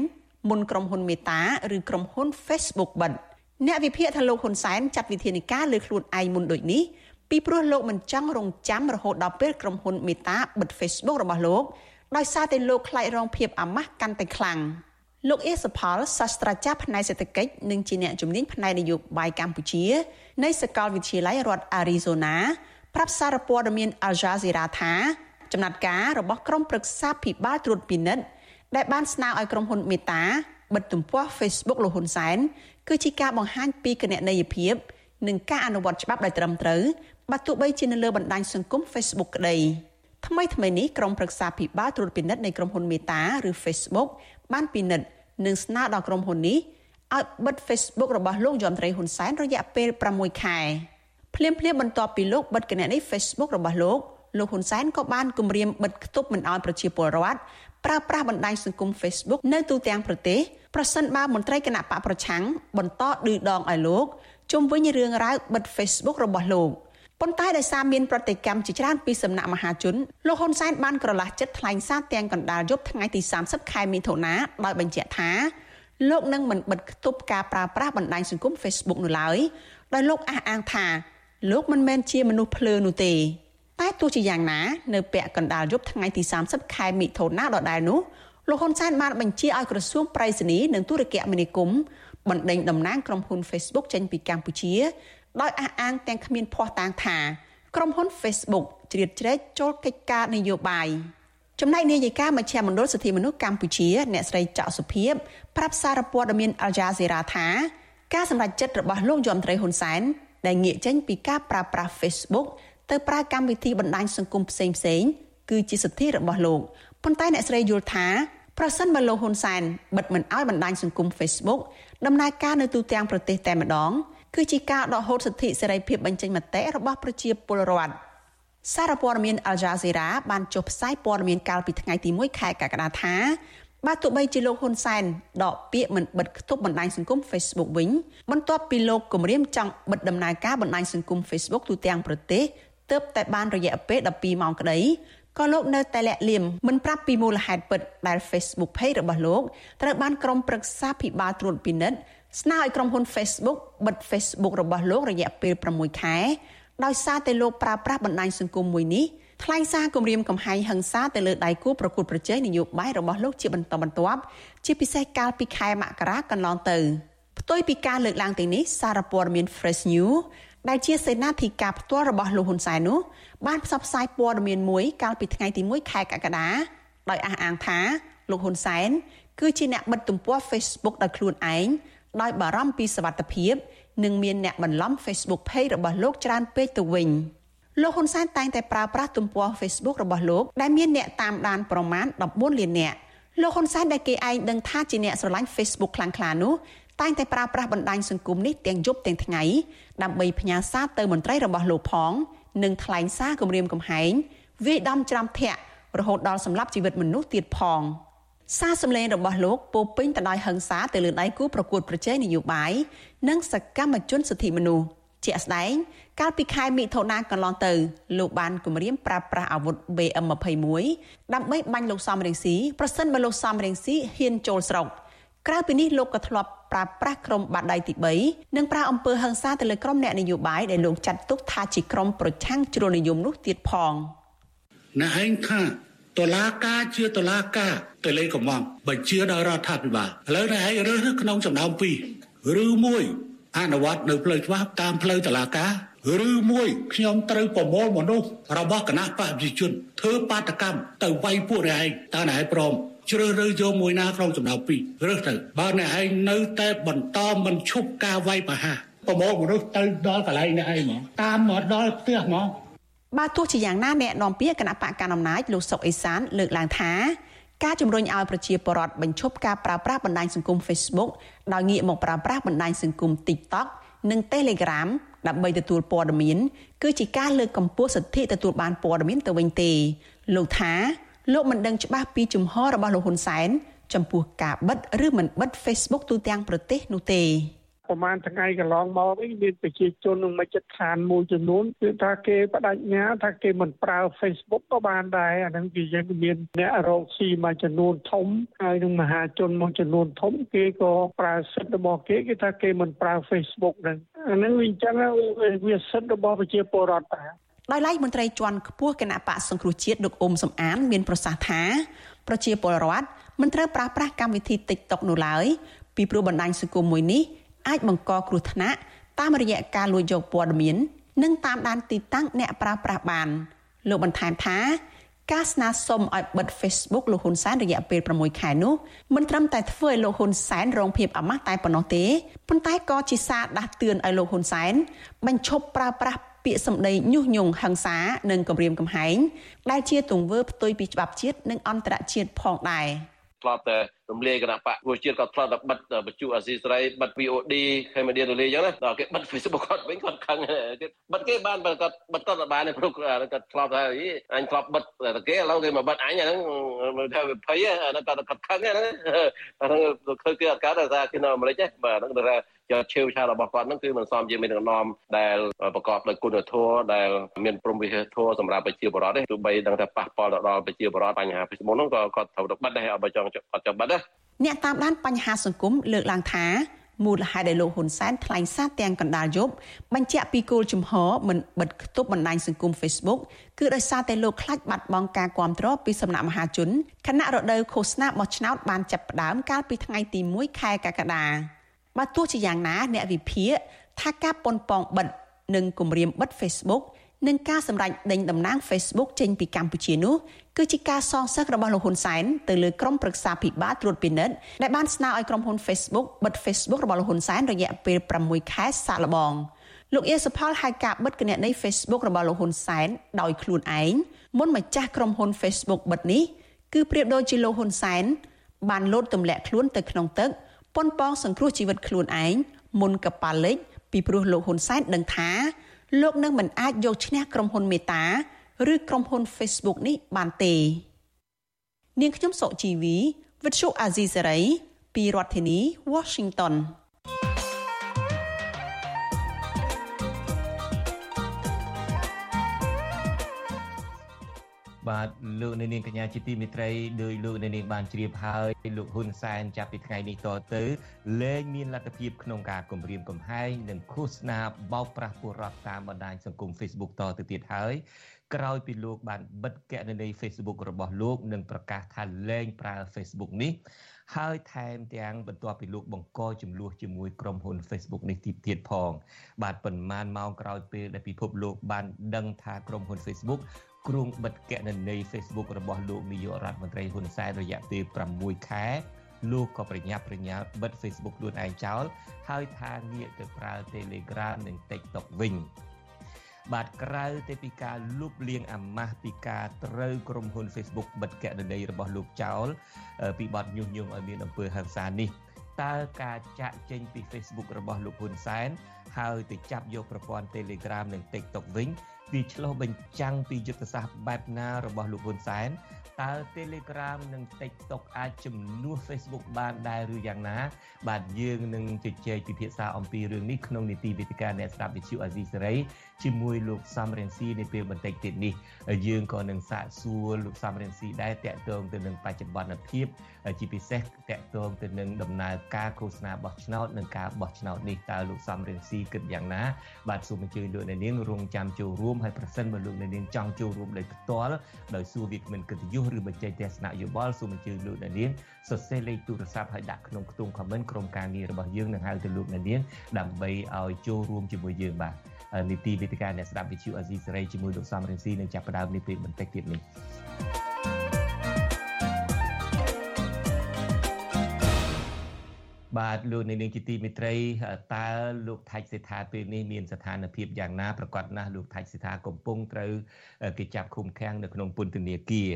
មុនក្រុមហ៊ុនមេតាឬក្រុមហ៊ុន Facebook បិទអ្នកវិភាគថាលោកហ៊ុនសែនចាត់វិធានការលើខ្លួនឯងមុនដូចនេះពីព្រោះលោកមិនចង់រងចាំរហូតដល់ពេលក្រុមហ៊ុនមេតាបិទ Facebook របស់លោកដោយសារតែលោកខ្លាចរងភាពអាម៉ាស់កាន់តែខ្លាំងលោកអេសផលសាស្ត្រាចារ្យផ្នែកសេដ្ឋកិច្ចនិងជាអ្នកជំនាញផ្នែកនយោបាយកម្ពុជានៃសាកលវិទ្យាល័យរដ្ឋ Arizona ប្រាប់សារព័ត៌មាន Al Jazeera ថាចំណាត់ការរបស់ក្រុមប្រឹក្សាភិបាលត្រួតពិនិត្យ ដែលបានស្នើឲ្យក្រុមហ៊ុនមេតាបិទទំព័រ Facebook លោកហ៊ុនសែនគឺជាការបង្ហាញពីគណនេយ្យភាពនិងការអនុវត្តច្បាប់ដោយត្រឹមត្រូវបើទោះបីជានៅលើបណ្ដាញសង្គម Facebook ក្តីថ្មីថ្មីនេះក្រុមប្រឹក្សាភិបាលត្រួតពិនិត្យនៃក្រុមហ៊ុនមេតាឬ Facebook បានពិនិត្យនិងស្នើដល់ក្រុមហ៊ុននេះឲ្យបិទ Facebook របស់លោកយមត្រីហ៊ុនសែនរយៈពេល6ខែភ្លាមភ្លាមបន្ទាប់ពីលោកបិទគណនី Facebook របស់លោកលោកហ៊ុនសែនក៏បានគម្រាមបិទគប់មិនឲ្យប្រជាពលរដ្ឋ ប្រើប្រាស់បណ្ដាញសង្គម Facebook នៅទូទាំងប្រទេសប្រសិនបើមន្ត្រីគណៈបកប្រឆាំងបន្តឌឺដងឲ្យលោកជុំវិញរឿងរ៉ាវបិទ Facebook របស់លោកប៉ុន្តែដោយសារមានប្រតិកម្មជាច្រើនពីសំណាក់មហាជនលោកហ៊ុនសែនបានក្រឡាស់ចិត្តថ្លែងសារទាំងកណ្ដាលយប់ថ្ងៃទី30ខែមិថុនាដោយបញ្ជាក់ថាលោកនឹងមិនបិទគប់ការប្រើប្រាស់បណ្ដាញសង្គម Facebook នោះឡើយដោយលោកអះអាងថាលោកមិនមែនជាមនុស្សភ្លើនោះទេ តែទោះជាយ៉ាងណានៅពាក់កណ្ដាលយប់ថ្ងៃទី30ខែមិថុនាដដែលនោះលោកហ៊ុនសែនបានបញ្ជាឲ្យក្រសួងប្រៃសណីនិងទូរគមនាគមន៍បណ្ដេញតំណាងក្រុមហ៊ុន Facebook ចេញពីកម្ពុជាដោយអះអាងទាំងគ្មានភ័ស្តុតាងថាក្រុមហ៊ុន Facebook ជ្រៀតជ្រែកចូលកិច្ចការនយោបាយចំណែកនាយិកាមជ្ឈមណ្ឌលសិទ្ធិមនុស្សកម្ពុជា អ្នកស្រីចောက်សុភីបប្រាប់សារព័ត៌មាន Al Jazeera ថាការសម្រេចចិត្តរបស់លោកយមត្រីហ៊ុនសែនដែលងាកចេញពីការប្រើប្រាស់ Facebook ទៅប្រើកម្មវិធីបណ្ដាញសង្គមផ្សេងផ្សេងគឺជាសិទ្ធិរបស់លោកប៉ុន្តែអ្នកស្រីយល់ថាប្រសិនបើលោកហ៊ុនសែនបិទមិនអោយបណ្ដាញសង្គម Facebook ដំណើរការនៅទូទាំងប្រទេសតែម្ដងគឺជាការដកហូតសិទ្ធិសេរីភាពបញ្ចេញមតិរបស់ប្រជាពលរដ្ឋសារព័ត៌មាន Al Jazeera បានចុះផ្សាយព័ត៌មានកាលពីថ្ងៃទី1ខែកក្កដាថាបើទោះបីជាលោកហ៊ុនសែនដកពាក្យមិនបិទគប់បណ្ដាញសង្គម Facebook វិញបន្ទាប់ពីលោកគម្រាមចង់បិទដំណើរការបណ្ដាញសង្គម Facebook ទូទាំងប្រទេស ទើបតែបានរយៈពេល12ម៉ោងក្តីក៏លោកនៅតែលាក់លៀមមិនប្រាប់ពីមូលហេតុពិតដែល Facebook Page របស់លោកត្រូវបានក្រុមប្រឹក្សាភិបាលត្រួតពិនិត្យស្នើឲ្យក្រុមហ៊ុន Facebook បិទ Facebook របស់លោករយៈពេល6ខែដោយសារតែលោកប្រើប្រាស់បណ្ដាញសង្គមមួយនេះថ្លែងសារគម្រាមកំហែងហិង្សាទៅលើដៃគូប្រកួតប្រជែងនយោបាយរបស់លោកជាបន្តបន្ទាប់ជាពិសេសកាលពីខែមករាកន្លងទៅផ្ទុយពីការលើកឡើងទាំងនេះសារព័ត៌មាន Fresh News ដែលជាសេនាធិការផ្ទាល់របស់លោកហ៊ុនសែននោះបានផ្សព្វផ្សាយព័ត៌មានមួយកាលពីថ្ងៃទី1ខែកក្កដាដោយអះអាងថាលោកហ៊ុនសែនគឺជាអ្នកបិទទំព័រ Facebook ដោយខ្លួនឯងដោយបារម្ភពីសវត្ថិភាពនិងមានអ្នកបន្លំ Facebook Page របស់លោកច្រើនពេកទៅវិញលោកហ៊ុនសែនតែងតែប្រើប្រាស់ទំព័រ Facebook របស់លោកដែលមានអ្នកតាមដានប្រមាណ14លាននាក់លោកហ៊ុនសែនដែលគេឯងដឹងថាជាអ្នកស្រឡាញ់ Facebook ខ្លាំងក្លានោះ តែងតែប្រើប្រាស់បណ្ដាញសង្គមនេះទាំងយប់ទាំងថ្ងៃដើម្បីផ្ញើសារទៅមន្ត្រីរបស់លោកផងនិងថ្លែងសារគម្រាមកំហែងវាយដំច្រាំធាក់រហូតដល់សម្លាប់ជីវិតមនុស្សទៀតផងសារសម្លេងរបស់លោកពោពេញទៅដោយហិង្សាទៅលើដៃគូប្រកួតប្រជែងនយោបាយនិងសកម្មជនសិទ្ធិមនុស្សជាក់ស្ដែង កាលពីខែមិថុនាកន្លងទៅលោកបានគម្រាមប្រើប្រាស់អាវុធ BM21 ដើម្បីបាញ់លោកសំរងស៊ីប្រសិនបើលោកសំរងស៊ីហ៊ានចូលស្រុកក្រៅពីនេះលោកក៏ធ្លាប់ ប្រើប្រាស់ក្រុមបាតដៃទី3និងប្រើអំពើហិង្សាទៅលើក្រុមអ្នកនយោបាយដែលលោកចាត់ទុកថាជាក្រុមប្រឆាំងជ្រុលនិយមនោះទៀតផងអ្នកឯងថាតឡាការជាតឡាការទៅលេខកំងបញ្ជាដល់រដ្ឋាភិបាលឥឡូវនេះឯងរើសក្នុងចំណោម2ឬមួយអនុវត្តនៅផ្លូវច្បាប់តាមផ្លូវតឡាការឬមួយខ្ញុំត្រូវប្រមូលមនុស្សរបស់គណៈបព្វជិជនធ្វើបាតកម្មទៅវាយពួកអ្នកឯងតើអ្នកឯងព្រម ជ្រើសរើសយកមួយណាក្នុងចំណោមពីររើសទៅបើអ្នកឯងនៅតែបន្តមិនឈប់ការវាយប្រហារប្រមូលមនុស្សទៅដល់កន្លែងអ្នកឯងហ្មងតាមមកដល់ផ្ទះហ្មងបើទោះជាយ៉ាងណាអ្នកនាំពាក្យគណៈបកកណ្ដាលអំណាចលោកសុកអេសានលើកឡើងថាការជំរុញឲ្យប្រជាពលរដ្ឋបញ្ឈប់ការប្រើប្រាស់បណ្ដាញសង្គម Facebook ដោយងាកមកប្រើប្រាស់បណ្ដាញសង្គម TikTok និង Telegram ដើម្បីទទួលព័ត៌មាន គឺជាការលើកកម្ពស់សិទ្ធិទទួលបានព័ត៌មានទៅវិញទេលោកថា លោកមិនដឹងច្បាស់ពីជំហររបស់លោកហ៊ុនសែនចំពោះការបិទឬមិនបិទ Facebook ទូទាំងប្រទេសនោះទេប្រហែលថ្ងៃកន្លងមកនេះមានប្រជាជនក្នុងមជ្ឈដ្ឋានមួយចំនួនគឺថាគេបដិញ្ញាថាគេមិនប្រើ Facebook ក៏បានដែរអានឹងវាយើងមានអ្នករកស៊ីមួយចំនួនធំហើយនឹងមហាជនមួយចំនួនធំគេក៏ប្រើសិទ្ធិរបស់គេគេថាគេមិនប្រើ Facebook ហ្នឹងអានឹងវាអញ្ចឹងវាសិទ្ធិរបស់ប្រជាពលរដ្ឋដែរ ដោយឡែកមន្ត្រីជាន់ខ្ពស់គណៈបកសង្គ្រោះជាតិលោកអ៊ុំសំអាន មានប្រសាសន៍ថាប្រជាពលរដ្ឋមិនត្រូវប្រើប្រាស់កម្មវិធី TikTok នោះឡើយពីព្រោះបណ្ដាញសង្គមមួយនេះអាចបង្កគ្រោះថ្នាក់តាមរយៈការលួចយកព័ត៌មាននិងតាមដានទីតាំងអ្នកប្រើប្រាស់បានលោកបន្ថែមថាការស្នើសុំឲ្យបិទ Facebook លោកហ៊ុនសែនរយៈពេល6ខែនោះមិនត្រឹមតែធ្វើឲ្យលោកហ៊ុនសែនរងភាពអាម៉ាស់តែប៉ុណ្ណោះទេប៉ុន្តែក៏ជាសារដាស់តឿនឲ្យលោកហ៊ុនសែនបញ្ឈប់ប្រើប្រាស់ ពាក្យសម្ដីញុះញង់ហិង្សានិងគំរាមកំហែងដែលជាទង្វើផ្ទុយពីច្បាប់ជាតិនិងអន្តរជាតិផងដែរធ្លាប់តែរំលាយគណៈបកប្រជាជាតិគាត់ធ្លាប់តែបិទបច្ចុអាស៊ីសេរីបិទ VOD ខេមឌៀនរលាយអញ្ចឹងណាដល់គេបិទ Facebook គាត់វិញគាត់ខឹងគេបិទគេបានគាត់បិទគាត់បានព្រោះគាត់ធ្លាប់ថាអញធ្លាប់បិទតែគេឥឡូវគេមកបិទអញអាហ្នឹងថាវាភ័យអាហ្នឹងគាត់គាត់ខឹងហ្នឹងអាហ្នឹងគឺគេអត់កើតថាគេនៅអាមេរិកបាទហ្នឹងថាជាឈើឆារបស់គាត់ហ្នឹងគឺមិនសមជាមេដឹកនាំដែលប្រកបដោយគុណធម៌ដែលមានព្រមវិហារធម៌សម្រាប់ប្រជាពលរដ្ឋទេទោះបីដឹងថាប៉ះពាល់ដល់ប្រជាពលរដ្ឋបញ្ហា Facebook ហ្នឹងក៏គាត់ត្រូវទៅបិទដែរអត់បើចង់គាត់ចាំបិទណាអ្នកតាមដានបញ្ហាសង្គមលើកឡើងថាមូលហេតុដែលលោកហ៊ុនសែនថ្លែងសារទាំងកណ្ដាលយប់បញ្ជាក់ពីគោលជំហរមិនបិទគប់បណ្ដាញសង្គម Facebook គឺដោយសារតែលោកខ្លាចបាត់បង់ការគ្រប់គ្រងពីសំណាក់មហាជនខណៈរដូវឃោសនាបោះឆ្នោតបានចាប់ផ្ដើមកាលពីថ្ងៃទី1ខែកក្កដាបើទោះជាយ៉ាងណា អ្នកវិភាគថាការប៉ុនប៉ងបិទនិងគម្រាមបិទ Facebook និងការសម្រេចដេញតំណែង Facebook ចេញពីកម្ពុជានោះគឺជាការសងសឹករបស់លោកហ៊ុនសែនទៅលើក្រុមប្រឹក្សាភិបាលត្រួតពិនិត្យដែលបានស្នើឲ្យក្រុមហ៊ុន Facebook បិទ Facebook របស់លោកហ៊ុនសែនរយៈពេល6ខែសាកល្បងលោកអៀសផលហៅការបិទគណនី Facebook របស់លោកហ៊ុនសែនដោយខ្លួនឯងមុនម្ចាស់ក្រុមហ៊ុន Facebook បិទនេះគឺប្រៀបដូចជាលោកហ៊ុនសែនបានលោតទម្លាក់ខ្លួនទៅក្នុងទឹកប៉ុនប៉ងសង្គ្រោះជីវិតខ្លួនឯងមុនកប៉ាល់លិចពីព្រោះលោកហ៊ុនសែនដឹងថា លោកនឹងមិនអាចយកឈ្នះក្រុមហ៊ុនមេតាឬក្រុមហ៊ុន Facebook នេះបានទេ នាងខ្ញុំសុជីវីវិទ្យុអាស៊ីសេរីពីរដ្ឋធានី Washington បាទលោកនាងកញ្ញាជាទីមេត្រីដោយលោកនាងបានជ្រាបហើយលោកហ៊ុនសែនចាប់ពីថ្ងៃនេះតទៅលែងមានលទ្ធភាពក្នុងការគម្រាមកំហែងនិងឃោសនាបោកប្រាស់ពលរដ្ឋតាមបណ្ដាញសង្គម Facebook តទៅទៀតហើយក្រោយពីលោកបានបិទគណនី Facebook របស់លោកនិងប្រកាសថាលែងប្រើ Facebook នេះហើយថែមទាំងបន្ទាប់ពីលោកបង្កចំនួនជាមួយក្រុមហ៊ុន Facebook នេះទីទៀតផង បាទប៉ុន្មានម៉ោងក្រោយពេលដែលពិភពលោកបានដឹងថាក្រុមហ៊ុន Facebook គ្រងបិទគណនី Facebook របស់លោកនាយករដ្ឋមន្ត្រីហ៊ុនសែនរយៈពេល6ខែលោកក៏ប្រញាប់ប្រញាល់បិទ Facebook ខ្លួនឯងចោលហើយថាងាកទៅប្រើ Telegram និង TikTok វិញបាទក្រៅទៅពីការលុបលាងអាម៉ាស់ពីការត្រូវក្រុមហ៊ុន Facebook បិទគណនីរបស់លោកចោលពីបទញុះញង់ឲ្យមានអំពើហិង្សានេះតើការចាក់ចេញពី Facebook របស់លោកហ៊ុនសែនហើយទៅចាប់យកប្រព័ន្ធ Telegram និង TikTok វិញ វាឆ្លោះបញ្ចាំងពីយុទ្ធសាស្ត្របែបណារបស់លោកហ៊ុនសែនតើ Telegram និង TikTok អាចជំនួស Facebook បានដែរឬយ៉ាងណា បាទយើងនឹងជជែកពិភាក្សាអំពីរឿងនេះក្នុងនីតិវិទ្យាអ្នកស្ដាប់វិទ្យុអាស៊ីសេរីជាមួយលោកសំរងស៊ីនៅពេលបន្តិចទៀតនេះយើងក៏នឹងសាកសួរលោកសំរងស៊ីដែរតកតងទៅនឹងបច្ចុប្បន្នភាពជាពិសេសតកតងទៅនឹងដំណើរការឃោសនាបោះឆ្នោតនិងការបោះឆ្នោតនេះតើលោកសំរងស៊ីគិតយ៉ាងណាបាទសូមអញ្ជើញលោកអ្នកនាងរងចាំចូលរួមហើយប្រសិនបើលោកអ្នកនាងចង់ចូលរួមដោយផ្ទាល់ដោយសួរវាគ្មិនកិត្តិយសឬបញ្ចេញទស្សនៈយោបល់សូមអញ្ជើញលោកអ្នកនាងសរសេរលេខទូរស័ព្ទហើយដាក់ក្នុងខ្ទង់ comment ក្រុមការងាររបស់យើងនឹងហៅទៅលោកអ្នកនាងដើម្បីឲ្យចូលរួមជាមួយយើងបាទ នីតិវិទ្យាអ្នកស្ដាប់វិទ្យុអាស៊ីសេរីជាមួយលោកសំរងស៊ីនឹងចាប់ផ្ដើមនេះពេលបន្តិចទៀតនេះ បាទលោកនាងជាទីមេត្រីតើលោកថៃសេដ្ឋាពេលនេះមានស្ថានភាពយ៉ាងណាប្រកាសណាស់លោកថៃសេដ្ឋាកំពុងត្រូវគេចាប់ឃុំឃាំងនៅក្នុងពន្ធនាគារ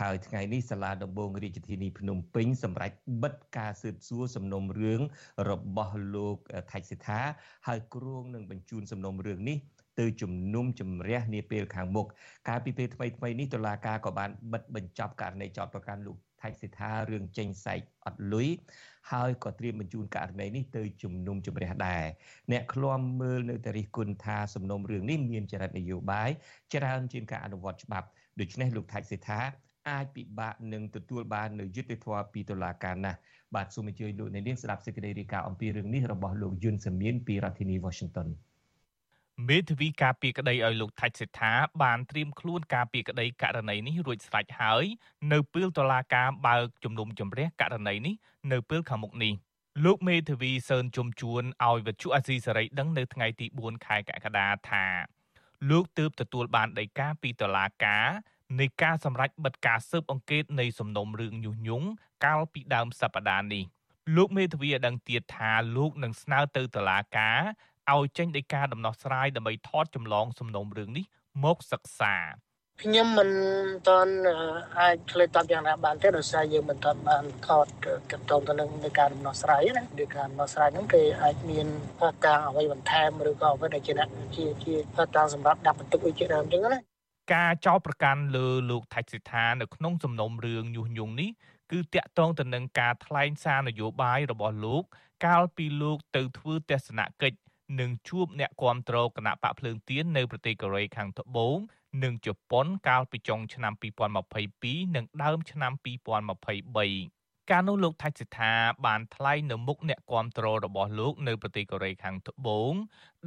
ហើយថ្ងៃនេះសាលាដំបងរាជធានីភ្នំពេញសម្រេចបិទការស៊ើបសួរសំណុំរឿងរបស់លោកថៃសេដ្ឋាហើយគ្រងនឹងបញ្ជូនសំណុំរឿងនេះទៅជំនុំជម្រះនាពេលខាងមុខកាលពីពេលថ្មីថ្មីនេះតុលាការក៏បានបិទបញ្ចប់ករណីចោទប្រកាន់លោកថៃសិដ្ឋារឿងចេញសែកអត់លុយ ហើយក៏ត្រៀមបញ្ជូនករណីនេះទៅជំនុំជម្រះដែរអ្នកឃ្លាំមើលនៅតែរិះគន់ថាសំណុំរឿងនេះមានចរិតនយោបាយច្រើនជាងការអនុវត្តច្បាប់ដូច្នេះលោកថៃសិដ្ឋាអាចពិបាកនឹងទទួលបាននៅយុត្តិធម៌ពីតុលាការណាស់បាទសូមអញ្ជើញលោកអ្នកនាងស្ដាប់សេចក្តីរាយការណ៍អំពីរឿងនេះរបស់លោកយុនសាមៀនពីរដ្ឋធានី Washington មេធាវីការពីក្តីឲ្យលោកថាច់សេដ្ឋាបានត្រៀមខ្លួនការពីក្តីករណីនេះរួចស្រេចហើយនៅពេលតុលាការបើកជំនុំជម្រះករណីនេះនៅពេលខាងមុខនេះលោកមេធាវីសឿនជុំជួនឲ្យវិទ្យុអាស៊ីសេរីដឹងនៅថ្ងៃទី4ខែកក្កដាថាលោកទើបទទួលបានដីកាពីតុលាការនៃការសម្រេចបិទការស៊ើបអង្កេតនៃសំណុំរឿងញុះញង់កាលពីដើមសប្តាហ៍នេះលោកមេធាវីឲ្យដឹងទៀតថាលោកនឹងស្នើទៅតុលាការ ឲ្យចេញដីកាដំណោះស្រាយដើម្បីថតចម្លងសំណុំរឿងនេះមកសិក្សាខ្ញុំមិនតាន់អាចឆ្លើយតបយ៉ាងណាបានទេដោយសារយើងមិនតាន់បានថតកតងទៅនឹងនៃការដំណោះស្រាយណានៃការដំណោះស្រាយហ្នឹងគេអាចមានផាតាំងអ្វីបន្ថែមឬក៏អ្វីដែលជាជាជាផាតាំងសម្រាប់ដាក់បន្ទុកអីជាដើមអញ្ចឹងណាការចោទប្រកាន់លើលោកថៃសិដ្ឋានៅក្នុងសំណុំរឿងញុះញង់នេះគឺតាក់ទងទៅនឹងការថ្លែងសារនយោបាយរបស់លោក កាលពីលោកទៅធ្វើទស្សនកិច្ច នឹងជួបអ្នកគាំទ្រគណៈបកភ្លើងទៀននៅប្រទេសកូរ៉េខាងត្បូងនិងជប៉ុនកាលពីចុងឆ្នាំ2022និងដើមឆ្នាំ2023កាលនោះលោកថៃសិដ្ឋាបានថ្លែងនៅមុខអ្នកគាំទ្ររបស់លោកនៅប្រទេសកូរ៉េខាងត្បូង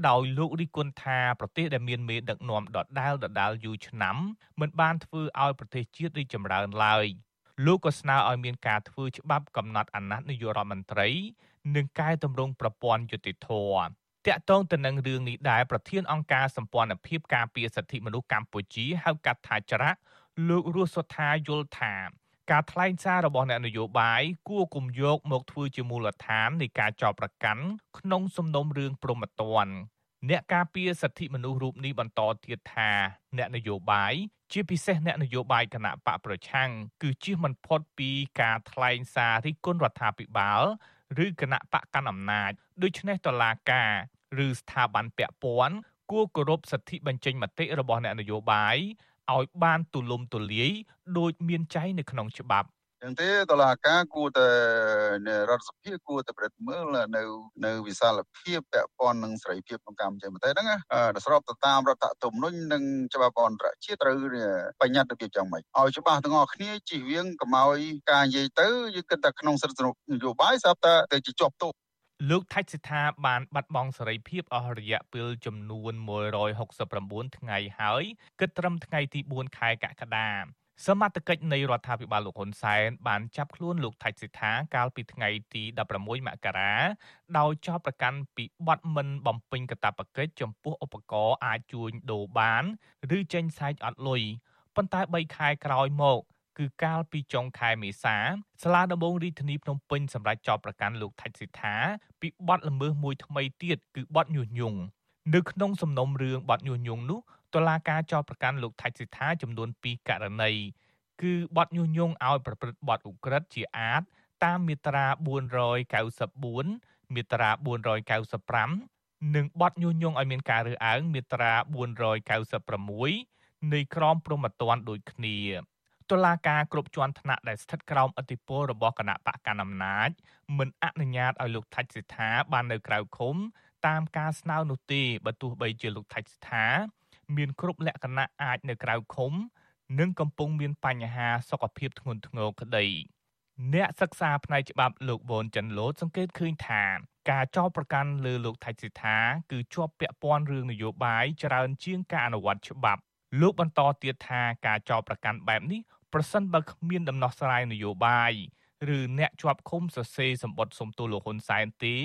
ដោយលោករិះគន់ថាប្រទេសដែលមានមេដឹកនាំដដាលដដាលយូរឆ្នាំមិនបានធ្វើឲ្យប្រទេសជាតិរីកចម្រើនឡើយលោកក៏ស្នើឲ្យមានការធ្វើច្បាប់កំណត់អាណត្តិនាយករដ្ឋមន្ត្រី និងកែតម្រង់ប្រព័ន្ធយុតិធធម៌ តាក់ទងទៅនឹងរឿងនេះដែរប្រធានអង្គការសម្ព័ន្ធភាពការពារសិទ្ធិមនុស្សកម្ពុជាហៅកាត់ថាច្រាក់លោករស់សុថាយល់ថាការថ្លែងសាររបស់អ្នកនយោបាយគួរគុំយកមកធ្វើជាមូលដ្ឋាននៃការចោទប្រកាន់ក្នុងសំណុំរឿងប្រមត្តនអ្នកការពារសិទ្ធិមនុស្សរូបនេះបន្តទៀតថាអ្នកនយោបាយជាពិសេសអ្នកនយោបាយគណៈបកប្រឆាំងគឺជៀសមិនផុតពីការថ្លែងសាររិះគន់រដ្ឋាភិបាលឬគណៈបកកណ្ដាលអំណាចដូច្នេះតឡាការ ឬស្ថាប័នពាក់ព័ន្ធគួរគោរពសិទ្ធិបញ្ចេញមតិរបស់អ្នកនយោបាយឲ្យបានទូលំទូលាយដោយមានចែងនៅក្នុងច្បាប់ចឹងទេតឡាការគួរតែរដ្ឋសភាគួរតែប្រតិមើលនៅនៅវិសាលភាពពាក់ព័ន្ធនឹងសេរីភាពក្នុងកម្មចេញមតិហ្នឹងដែលស្របទៅតាមរដ្ឋធម្មនុញ្ញនិងច្បាប់អន្តរជាតិត្រូវបញ្ញត្តិរបៀបយ៉ាងម៉េចឲ្យច្បាស់ទាំងអស់គ្នាជិះវៀងកុំឲ្យការនិយាយទៅយើងគិតតែក្នុងសិទ្ធិនយោបាយស្រាប់តែទៅជាជាប់ទោស លោកថៃសិដ្ឋាបានបាត់បង់សេរីភាពអស់រយៈពេលចំនួន169ថ្ងៃហើយគិតត្រឹមថ្ងៃទី4ខែកក្កដាសមត្ថកិច្ចនៃរដ្ឋាភិបាលលោកហ៊ុនសែនបានចាប់ខ្លួនលោកថៃសិដ្ឋាកាលពីថ្ងៃទី16មករាដោយចោទប្រកាន់ពីបទមិនបំពេញកាតព្វកិច្ចចំពោះឧបករណ៍អាចជួញដូរបាន ឬចេញសែកអត់លុយប៉ុន្តែ3ខែក្រោយមក គឺកាលពីចុងខែមេសាសាលាដំបងរាជធានីភ្នំពេញសម្រាប់ចោទប្រកាន់លោកថៃសិដ្ឋាពីបទល្មើសមួយថ្មីទៀតគឺបទញុះញង់នៅក្នុងសំណុំរឿងបទញុះញង់នោះតុលាការចោទប្រកាន់លោកថៃសិដ្ឋាចំនួន2ករណីគឺបទញុះញង់ឲ្យប្រព្រឹត្តបទឧក្រិដ្ឋជាអាតតាមមាត្រា494មាត្រា495និងបទញុះញង់ឲ្យមានការរើសអើងមាត្រា496នៃក្រមព្រហ្មទណ្ឌដូចគ្នា តុលាការគ្រប់ជាន់ថ្នាក់ដែលស្ថិតក្រោមអធិបតេយ្យរបស់គណៈបកកណ្ដាលអំណាចមិនអនុញ្ញាតឲ្យលោកថាច់សិដ្ឋាបាននៅក្រៅឃុំ តាមការស្នើនោះទេបើទោះបីជាលោកថាច់សិដ្ឋាមានគ្រប់លក្ខណៈអាចនៅក្រៅឃុំ និងកំពុងមានបញ្ហាសុខភាពធ្ងន់ធ្ងរក្តីអ្នកសិក្សាផ្នែកច្បាប់លោកវ៉ុនចិនលូតសង្កេតឃើញថាការចោទប្រកាន់លើលោកថៃសិដ្ឋាគឺជាប់ពាក់ព័ន្ធរឿងនយោបាយច្រើនជាងការអនុវត្តច្បាប់ លោកបន្តទៀតថាការចោទប្រកាន់បែបនេះ ប្រសិនបើគ្មានដំណោះស្រាយនយោបាយឬអ្នកជាប់ឃុំសរសេរសម្បត្តិសុំទោសលោកហ៊ុនសែនទេ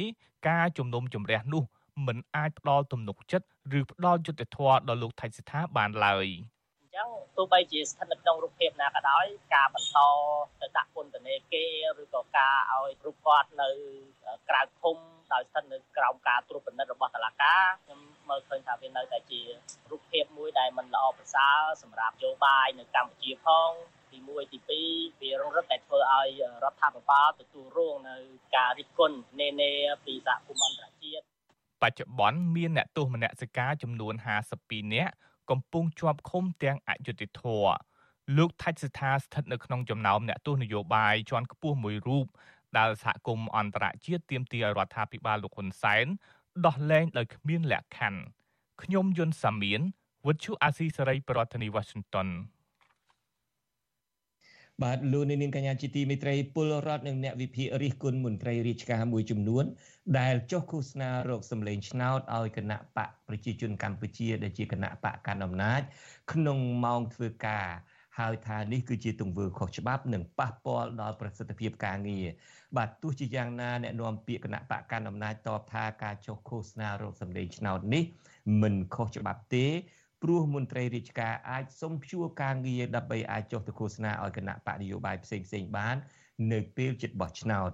ការជំនុំជម្រះនោះមិនអាចផ្ដល់ទំនុកចិត្តឬផ្ដល់យុត្តិធម៌ដល់លោកថៃសិដ្ឋាបានឡើយ។ ចឹងទោះបីជាស្ថិតនៅក្នុងរូបភាពណាក៏ដោយការបន្តទៅដាក់ពន្ធនាគារឬក៏ការឲ្យរូបគាត់នៅក្រៅឃុំដោយស្ថិតនៅក្រោមការត្រួតពិនិត្យរបស់តុលាការខ្ញុំមើលឃើញថាវានៅតែជារូបភាពមួយដែលមិនល្អប្រសើរសម្រាប់យោបាយនៅកម្ពុជាផងទី1ទី2វារងរឹតតែធ្វើឲ្យរដ្ឋាភិបាលទទួលរងនៅការរិះគន់នេនេពីសហគមន៍អន្តរជាតិបច្ចុប្បន្នមានអ្នកទោសមនសិការចំនួន52នាក់ កំពុងជាប់ឃុំទាំងអយុត្តិធម៌លោកថាច់ស្ថាស្ថិតនៅក្នុងចំណោមអ្នកទស្សនយោបាយជាន់ខ្ពស់មួយរូបដែលសហគមន៍អន្តរជាតិទាមទារឲ្យរដ្ឋាភិបាលលោកហ៊ុនសែនដោះលែងដោយគ្មានលក្ខខណ្ឌខ្ញុំយុនសាមៀនវិទ្យុអាស៊ីសេរីប្រធានាធិបតី Washington បាទលោកនាងកញ្ញាជាទីមេត្រីពលរដ្ឋនិងអ្នកវិភាគរិះគន់មន្ត្រីរាជការមួយចំនួន ដែលចុះឃោសនារោគសម្លេងឆ្នោតឲ្យគណៈបកប្រជាជនកម្ពុជាដែលជាគណៈបកកណ្ដាលអំណាច ក្នុងម៉ោងធ្វើការហើយថានេះគឺជាទង្វើខុសច្បាប់និងប៉ះពាល់ដល់ប្រសិទ្ធភាពការងារបាទទោះជាយ៉ាងណាអ្នកនាំពាក្យគណៈបកកណ្ដាលអំណាចតបថាការចុះឃោសនារោគសម្លេងឆ្នោតនេះមិនខុសច្បាប់ទេ ព្រោះមន្ត្រីរាជការអាចសុំព្យួរការងារដើម្បីអាចចុះទៅឃោសនាឲ្យគណៈបកនយោបាយផ្សេងផ្សេងបាន នៅពេលជិតបោះឆ្នោត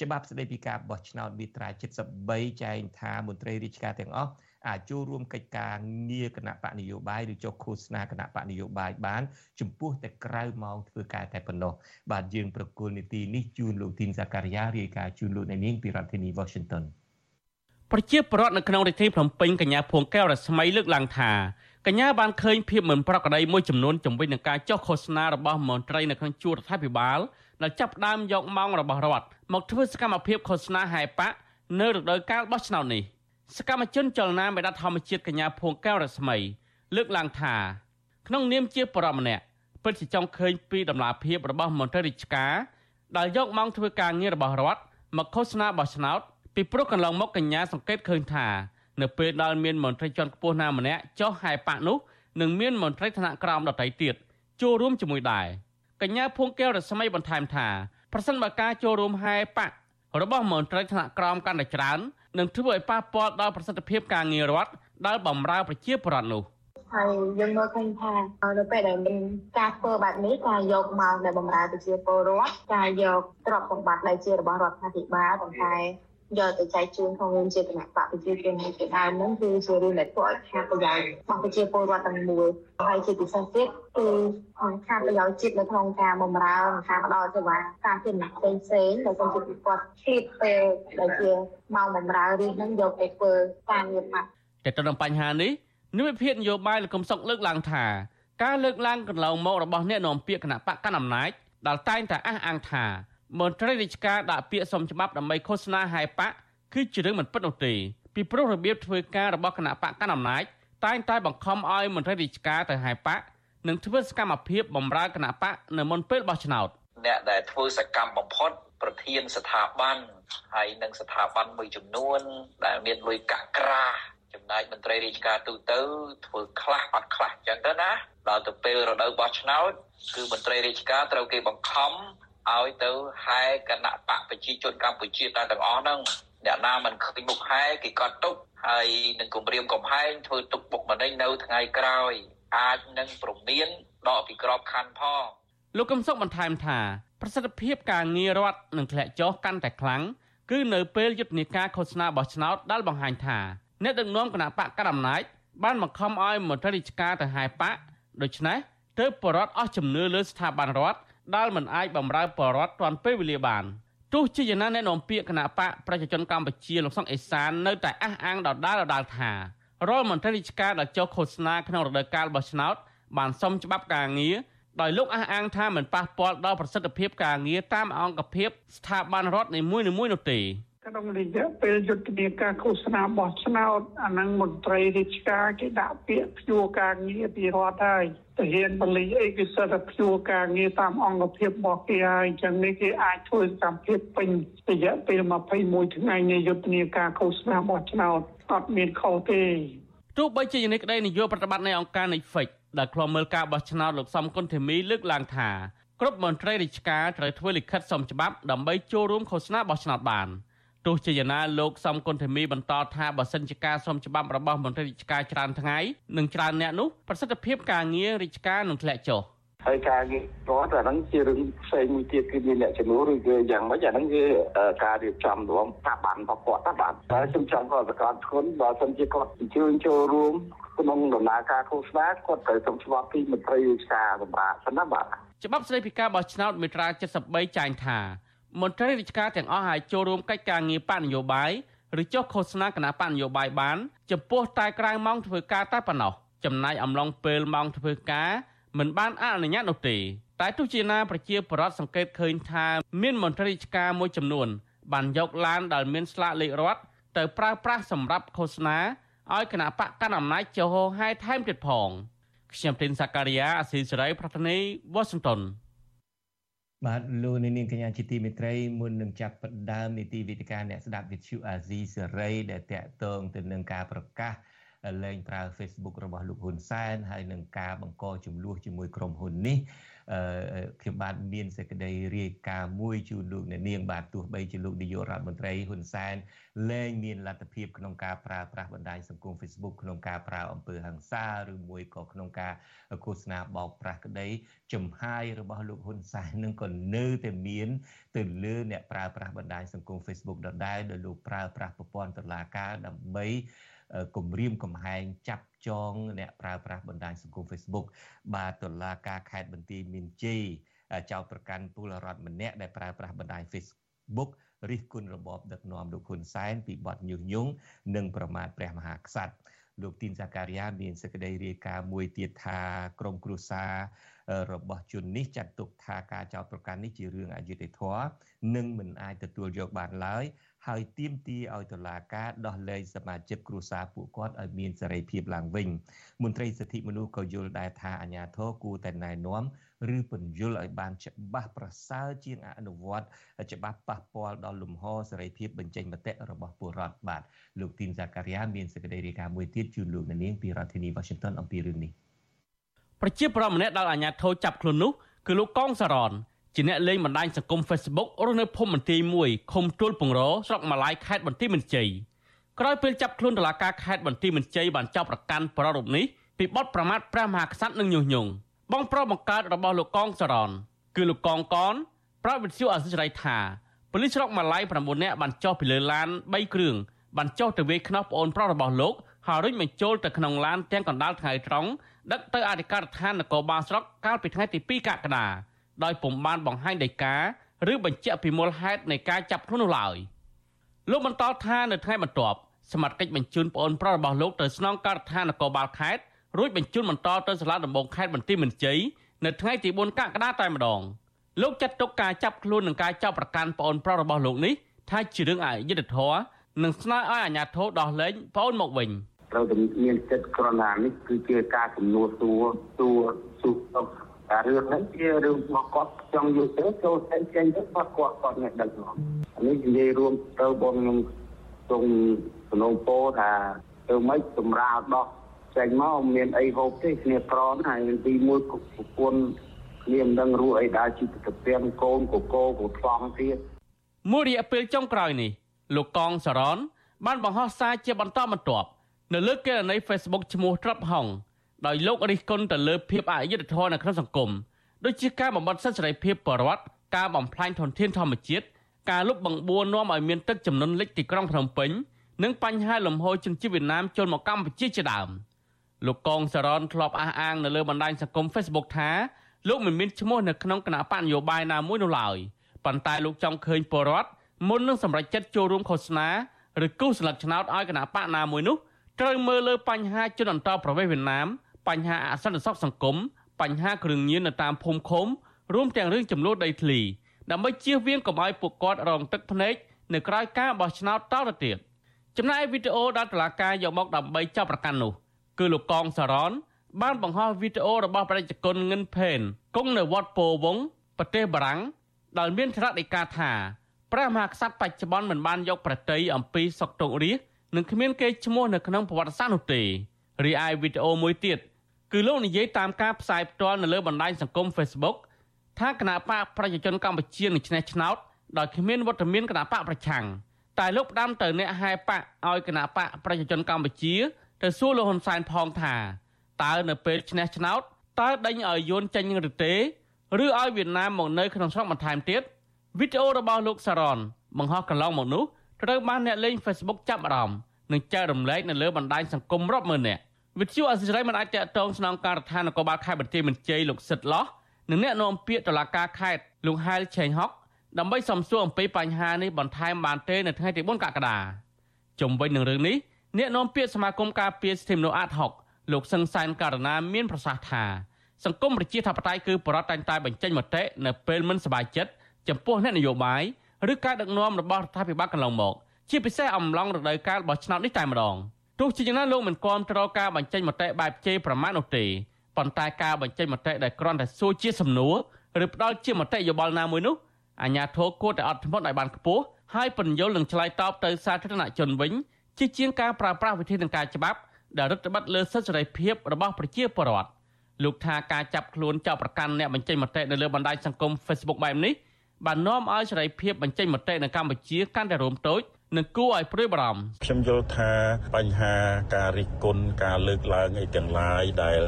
ច្បាប់ស្តីពីការបោះឆ្នោតមាត្រា73ចែងថាមន្ត្រីរាជការទាំងអស់អាចចូលរួមកិច្ចការងារគណៈបកនយោបាយឬចុះឃោសនាគណៈបកនយោបាយបាន ចំពោះតែក្រៅម៉ោងធ្វើការតែប៉ុណ្ណោះបាទយើងប្រកុលនីតិនេះជូនលោកទីនសាការីយ៉ារាយការណ៍ជូនលោកអ្នកនាងពីរដ្ឋធានី Washington ប្រជាពលរដ្ឋនៅក្នុងរាជធានីភ្នំពេញកញ្ញាភួងកែវរស្មីលើកឡើងថា កញ្ញាបានឃើញភាពមិនប្រក្រតីមួយចំនួនជំវិញនឹងការចុះឃោសនារបស់មន្ត្រីនៅក្នុងជួររដ្ឋាភិបាលដែលចាប់ផ្ដើមយកម៉ោងរបស់រដ្ឋមកធ្វើសកម្មភាពឃោសនាហែប៉ានៅរដូវកាលបោះឆ្នោតនេះសកម្មជនចលនាមេដាធម្មជាតិកញ្ញាភួងកែវរស្មី លើកឡើងថាក្នុងនាមជាបរិមម្នាក់ពិតជាចង់ឃើញពីដំណាភាពរបស់មន្ត្រីរាជការដែលយកម៉ោងធ្វើការងាររបស់រដ្ឋមកឃោសនាបោះឆ្នោតពីព្រោះកន្លងមកកញ្ញាសង្កេតឃើញថា នៅពេលដែលមានមន្ត្រីជាន់ខ្ពស់ណាម្នាក់ចុះហែប៉ាក់នោះនឹងមានមន្ត្រីថ្នាក់ក្រោមដទៃទៀតចូលរួមជាមួយដែរកញ្ញាភួងកែវរស្មីបន្ថែមថាប្រសិនបើការចូលរួមហែប៉ាក់របស់មន្ត្រីថ្នាក់ក្រោមកាន់តែច្រើននឹងធ្វើឲ្យប៉ះពាល់ដល់ប្រសិទ្ធភាពការងាររដ្ឋដែលបម្រើប្រជាពលរដ្ឋនោះហើយយើងមើលឃើញថានៅពេលដែលមានការធ្វើបែបនេះការយកមកដែលបម្រើប្រជាពលរដ្ឋការយកទ្រព្យសម្បត្តិដែលជារបស់រដ្ឋាភិបាលប៉ុន្តែ យកទៅចែកជូនក្នុងនាមជាគណៈបកប្រជាជនជាដើមហ្នឹងគឺជារឿងដែលធ្វើឲ្យខាតប្រយោជន៍របស់ប្រជាពលរដ្ឋទាំងមូលហើយជាពិសេសទៀតគឺខាតប្រយោជន៍ជាតិនៅក្នុងការបម្រើនិងការផ្ដល់សេវាសាធារណៈផ្សេងផ្សេងដែលជាពីគាត់ឆ្លៀតពេលដែលជាម៉ោងបម្រើនេះហ្នឹងយកទៅធ្វើការងារបាត់តែទៅនឹងបញ្ហានេះនិវិភាននយោបាយលោកកំសុកលើកឡើងថាការលើកឡើងកន្លងមករបស់អ្នកនាំពាក្យគណៈបកកណ្ដាលអំណាចដែលតែងតែអះអាងថា មន្ត្រីរាជការដាក់ពាក្យសុំច្បាប់ដើម្បីឃោសនាហែប៉ាក់គឺជារឿងមិនពិតនោះទេពីព្រោះរបៀបធ្វើការរបស់គណៈបកកណ្ដាលអំណាចតែងតែបង្ខំឲ្យមន្ត្រីរាជការទៅហែប៉ាក់និងធ្វើសកម្មភាពបម្រើគណៈបកនៅមុនពេលបោះឆ្នោតអ្នកដែលធ្វើសកម្មបំផុតប្រធានស្ថាប័នហើយនិងស្ថាប័នមួយចំនួន ដែលមានលុយកាក់ក្រាចំណែកមន្ត្រីរាជការទូទៅធ្វើខ្លះអត់ខ្លះអញ្ចឹងទៅណាដល់ទៅពេលរដូវបោះឆ្នោតគឺមន្ត្រីរាជការត្រូវគេបង្ខំ ឲ្យទៅហែគណៈបកប្រជាជនកម្ពុជាតែទាំងអស់ហ្នឹងអ្នកណាមិនឃើញមុខហែគេកត់ទុកហើយនឹងគម្រាមកំហែងធ្វើទុកបុកម្នេញនៅថ្ងៃក្រោយ អាចនឹងប្រមានដកពីក្របខ័ណ្ឌផងលោកកឹមសុខបន្ថែមថាប្រសិទ្ធភាពការងាររដ្ឋនឹងធ្លាក់ចុះកាន់តែខ្លាំងគឺនៅពេលយុទ្ធនាការឃោសនាបោះឆ្នោតដែលបង្ហាញថាអ្នកដឹកនាំគណៈបកកណ្ដាលអំណាចបានបង្ខំឲ្យមន្ត្រីរាជការទៅហែប៉ាក់ដូច្នេះទើបបរដ្ឋអស់ជំនឿលើស្ថាប័នរដ្ឋ ដែលមិនអាចបំរើបរដ្ឋទាន់ពេលវេលាបានទោះជាយ៉ាងណាអ្នកនាំពាក្យគណៈបកប្រជាជនកម្ពុជាលោកសុកអេសាននៅតែអះអាងដដែលដដែលថារដ្ឋមន្ត្រីរាជការដែលចុះឃោសនាក្នុងរដូវកាលបោះឆ្នោតបានសុំច្បាប់ការងារដោយលោកអះអាងថាមិនប៉ះពាល់ដល់ប្រសិទ្ធភាពការងារតាមអង្គភាពស្ថាប័នរដ្ឋនីមួយៗនោះទេ ក្នុងរយៈពេលយុទ្ធនាការឃោសនាបោះឆ្នោតអានឹងមន្ត្រីរាជការគេដាក់ពាក្យព្យួរការងារពីរដ្ឋហើយទៅហ៊ានបលិអីគេសិតតែព្យួរការងារតាមអង្គភាពរបស់គេហើយអញ្ចឹងនេះគេអាចធ្វើសកម្មភាពពេញរយៈពេល21ថ្ងៃនៃយុទ្ធនាការឃោសនាបោះឆ្នោតអត់មានខុសទេទោះបីជាយ៉ាងនេះក្តីនាយកប្រតិបត្តិនៃអង្គការ Netflix ដែលខ្លំមើលការបោះឆ្នោតលោកសំគុណធីមីលើកឡើងថាគ្រប់មន្ត្រីរាជការត្រូវធ្វើលិខិតសុំច្បាប់ដើម្បីចូលរួមឃោសនាបោះឆ្នោតបាន ទោះជាយ៉ាងណាលោកសំគុណធីមីបន្តថាបើសិនជាការសុំច្បាប់របស់មន្ត្រីរាជការច្រើនថ្ងៃនិងច្រើនអ្នកនោះប្រសិទ្ធភាពការងាររាជការនឹងធ្លាក់ចុះហើយការងារគាត់អាហ្នឹងជារឿងផ្សេងមួយទៀតគឺមានអ្នកចំនួនឬគឺយ៉ាងម៉េចអាហ្នឹងគឺការរៀបចំរំថាបានរបស់គាត់ថាបាទហើយខ្ញុំចង់គាត់ប្រកាសគុណបើសិនជាគាត់អញ្ជើញចូលរួមក្នុងដំណើរការឃោសនាគាត់ត្រូវសុំច្បាប់ពីមន្ត្រីរាជការសម្រាប់សិនណាបាទច្បាប់ស្តីពីការបោះឆ្នោតមេត្រា73ចែងថា មន្ត្រីរាជការទាំងអស់អាចចូលរួមកិច្ចការងារបកនយោបាយឬចុះឃោសនាគណៈបកនយោបាយបានចំពោះតែក្រៅម៉ោងធ្វើការតែប៉ុណ្ណោះចំណាយអំឡុងពេលម៉ោងធ្វើការមិនបានអនុញ្ញាតនោះទេតែទោះជាណាប្រជាពលរដ្ឋសង្កេតឃើញថាមានមន្ត្រីរាជការមួយចំនួន បានយកឡានដែលមានស្លាកលេខរដ្ឋទៅប្រើប្រាស់សម្រាប់ឃោសនាឲ្យគណៈបកកណ្ដាលអំណាចចុះហោហែថែមទៀតផងខ្ញុំទីនសាការីយ៉ាអស៊ីសេរីប្រធានីវ៉ាស៊ីនតោន បាទលោកនាងកញ្ញាជាទីមេត្រីមុននឹងចាប់ផ្ដើមនីតិវិទ្យាអ្នកស្ដាប់វិទ្យុអាស៊ីសេរីដែលតាក់ទងទៅនឹងការប្រកាសលែងប្រើ Facebook របស់លោកហ៊ុនសែនហើយនឹងការបង្កចំនួនជាមួយក្រុមហ៊ុននេះ ខ្ញុំបាទមានសេចក្តីរាយការណ៍មួយជូនលោកអ្នកនាងបាទទោះបីជាលោកនាយករដ្ឋមន្ត្រីហ៊ុនសែនលែងមានលទ្ធភាពក្នុងការប្រើប្រាស់បណ្ដាញសង្គម Facebook ក្នុងការប្រើអំពើហិង្សាឬមួយក៏ក្នុងការឃោសនាបោកប្រាស់ក្តីចំហាយរបស់លោកហ៊ុនសែននឹងក៏នៅតែមានទៅលើអ្នកប្រើប្រាស់បណ្ដាញសង្គម Facebook ដដែលដោយលោកប្រើប្រាស់ប្រព័ន្ធតុលាការដើម្បី គម្រាមកំហែងចាប់ចងអ្នកប្រើប្រាស់បណ្ដាញសង្គម Facebook បាទតុលាការខេត្តបន្ទាយមានជ័យចោទប្រកាន់ពលរដ្ឋម្នាក់ដែលប្រើប្រាស់បណ្ដាញ Facebook រិះគន់របបដឹកនាំលោកហ៊ុនសែនពីបទញុះញង់និងប្រមាថព្រះមហាក្សត្រលោកទីនសាការីយ៉ាមានសេចក្តីរាយការណ៍មួយទៀតថាក្រមគ្រួសាររបស់ជននេះចាត់ទុកថាការចោទប្រកាន់នេះជារឿងអយុត្តិធម៌និងមិនអាចទទួលយកបានឡើយ ហើយទាមទារឲ្យតុលាការដោះលែងសមាជិកគ្រួសារពួកគាត់ឲ្យមានសេរីភាពឡើងវិញមន្ត្រីសិទ្ធិមនុស្សក៏យល់ដែរថាអាញាធរគួរតែណែនាំឬពន្យល់ឲ្យបានច្បាស់ប្រសើរជាងអនុវត្តច្បាស់ប៉ះពាល់ដល់លំហសេរីភាពបញ្ចេញមតិរបស់ពលរដ្ឋបាទលោកទីនសាការីយ៉ាមានសេចក្តីរាយការណ៍មួយទៀតជូនលោកនាងពីរដ្ឋធានី Washington អំពីរឿងនេះប្រជាប្រដ្ឋម្នាក់ដែលអាញាធរចាប់ខ្លួននោះគឺលោកកងសរន ជាអ្នកលេងបណ្ដាញសង្គម Facebook រស់នៅភូមិបន្ទាយមួយឃុំទួលពងរស្រុកម៉ាឡៃខេត្តបន្ទាយមានជ័យក្រោយពេលចាប់ខ្លួនតុលាការខេត្តបន្ទាយមានជ័យបានចាប់ប្រកាន់ប្ររូបនេះពីបទប្រមាថព្រះមហាក្សត្រនិងញុះញង់បងប្រុសបង្កើតរបស់លោកកងសរនគឺលោកកងកនប្រាប់វិទ្យុអសិរ័យថាប៉ូលីសស្រុកម៉ាឡៃ9នាក់បានចុះពីលើឡាន3គ្រឿងបានចុះទៅវាយខ្នោះប្អូនប្រុសរបស់លោកហើយរុញបញ្ចូលទៅក្នុងឡានទាំងកណ្ដាលថ្ងៃត្រង់ដឹកទៅអធិការដ្ឋាននគរបាលស្រុកកាលពីថ្ងៃទី2កក្កដា ដោយពុំបានបង្ហាញដីកាឬបញ្ជាក់ពីមូលហេតុនៃការចាប់ខ្លួននោះឡើយលោកបន្តថានៅថ្ងៃបន្ទាប់សមត្ថកិច្ចបញ្ជូនប្អូនប្រុសរបស់លោកទៅស្នងការដ្ឋាននគរបាលខេត្តរួចបញ្ជូនបន្តទៅសាលាដំបងខេត្តបន្ទាយមានជ័យនៅថ្ងៃទី4កក្កដាតែម្ដងលោកចាត់ទុកការចាប់ខ្លួននិងការចាប់ប្រកាន់ប្អូនប្រុសរបស់លោកនេះថាជារឿងអយុត្តិធម៌និងស្នើឲ្យអាជ្ញាធរដោះលែងប្អូនមកវិញត្រូវតែមានចិត្តក្រណានេះគឺជាការជំនួសសួរសួរសួរ តែរឿងហ្នឹងជារឿងរបស់គាត់ចង់យកទៅចូលទៅចេញទៅគាត់គាត់គាត់អ្នកដឹកនាំនេះនិយាយរួមទៅបងខ្ញុំសូមសំណូមពរថាទៅមិនសម្រាលដោះចេញមកមានអីហូបទេគ្នាក្រនហើយទីមួយប្រពន្ធគ្នាមិនដឹងរស់អីដែរជីវិតទៅពៀនកូនកកកថ្លង់ទៀតមួយរយៈពេលចុងក្រោយនេះលោកកងសរនបានបង្ហោះសារជាបន្តបន្ទាប់នៅលើកេរនី Facebook ឈ្មោះត្រាប់ហុង ដោយលោករិះគន់ទៅលើភាពអយុត្តិធម៌នៅក្នុងសង្គមដូចជាការបំបត្តិសិទ្ធិសេរីភាពបរិវត្តការបំផ្លាញធនធានធម្មជាតិការលុបបង្បួរនាំឲ្យមានទឹកចំនួនលិចទីក្រុងភ្នំពេញនិងបញ្ហាលំហូរជនជាតិវៀតណាមចូលមកកម្ពុជាជាដើមលោកកងសរនធ្លាប់អះអាងនៅលើបណ្ដាញសង្គម Facebook ថាលោកមិនមានឈ្មោះនៅក្នុងគណៈបកនយោបាយណាមួយនោះឡើយប៉ុន្តែលោកចង់ឃើញពលរដ្ឋមុននឹងសម្រេចចិត្តចូលរួមឃោសនាឬគូសស្លឹកឆ្នោតឲ្យគណៈបកណាមួយនោះត្រូវមើលលើបញ្ហាជនអន្តោប្រវេសន៍វៀតណាម បញ្ហាអសន្តិសុខសង្គមបញ្ហាគ្រឿងញៀននៅតាមភូមិឃុំរួមទាំងរឿងចំនួនដីធ្លីដើម្បីជៀសវាងកុំឲ្យពួកគាត់រងទឹកភ្នែកនៅក្រៅការបោះឆ្នោតតទៅទៀតចំណែកវីដេអូដែលតុលាការយកមកដើម្បីចាប់ប្រកាន់នោះគឺលោកកងសារ៉នបានបង្ហោះវីដេអូរបស់ប្រជាជនងិនផេនគង់នៅវត្តពោវងប្រទេសបារាំងដែលមានថ្នាក់ដីកាថាព្រះមហាក្សត្របច្ចុប្បន្នមិនបានយកប្រតិយអំពីសុកទុករាជនិងគ្មានគេឈ្មោះនៅក្នុងប្រវត្តិសាស្ត្រនោះទេរីឯវីដេអូមួយទៀត គឺលោកនិយាយតាមការផ្សាយផ្ទាល់នៅលើបណ្ដាញសង្គម Facebook ថាគណៈបកប្រជាជនកម្ពុជានឹងឈ្នះឆ្នោតដោយគ្មានវត្តមានគណៈបកប្រឆាំងតែលោកផ្ដាំទៅអ្នកហែបកឲ្យគណៈបកប្រជាជនកម្ពុជាទៅសួរលោកហ៊ុនសែនផងថាតើនៅពេលឈ្នះឆ្នោតតើដេញឲ្យយួនចេញឬទេឬឲ្យវៀតណាមមកនៅក្នុងស្រុកបន្ថែមទៀតវីដេអូរបស់លោកសារ៉នបង្ហោះកន្លងមកនោះត្រូវបានអ្នកលេង Facebook ចាប់អារម្មណ៍និងចែករំលែកនៅលើបណ្ដាញសង្គមរាប់ម៉ឺននាក់ វិទ្យុអសិរ័យមិនអាចតកតងស្នងការដ្ឋាននគរបាលខេត្តបន្ទាយមានជ័យលោកសិតឡោះនិងអ្នកនាំពាក្យតុលាការខេត្តលោកហែលឆេងហុកដើម្បីសំសួរអំពីបញ្ហានេះបន្ថែមបានទេនៅថ្ងៃទី4កក្កដាជុំវិញនឹងរឿងនេះអ្នកនាំពាក្យសមាគមការពារសិទ្ធិមនុស្សអាតហុកលោកសឹងសានករណាមានប្រសាសន៍ថាសង្គមប្រជាធិបតេយ្យគឺបរិបទតែងតែបញ្ចេញមតិនៅពេលមិនសប្បាយចិត្តចំពោះអ្នកនយោបាយឬការដឹកនាំរបស់រដ្ឋាភិបាលកន្លងមក ជាពិសេសអំឡុងរដូវកាលបោះឆ្នោតនេះតែម្ដង ទោះជាយ៉ាងណាលោកមិនគាំទ្រការបញ្ចេញមតិបែបជេរប្រមាថនោះទេប៉ុន្តែការបញ្ចេញមតិដែលគ្រាន់តែសួរជាសំណួរឬផ្ដល់ជាមតិយោបល់ណាមួយនោះអាញាធរគួរតែអត់ធ្មត់ឲ្យបានខ្ពស់ហើយពន្យល់និងឆ្លើយតបទៅសាធារណជនវិញជាជាងការប្រើប្រាស់វិធីនឹងការច្បាប់ដែលរដ្ឋបတ်លើសិទ្ធិសេរីភាពរបស់ប្រជាពលរដ្ឋលោកថាការចាប់ខ្លួនចោទប្រកាន់អ្នកបញ្ចេញមតិនៅលើបណ្ដាញសង្គម Facebook បែបនេះបាននាំឲ្យសេរីភាពបញ្ចេញមតិនៅកម្ពុជាកាន់តែរួមតូច និងគួរឲ្យព្រួយបារម្ភខ្ញុំយល់ថាបញ្ហាការរិះគន់ការលើកឡើងអីទាំងឡាយដែល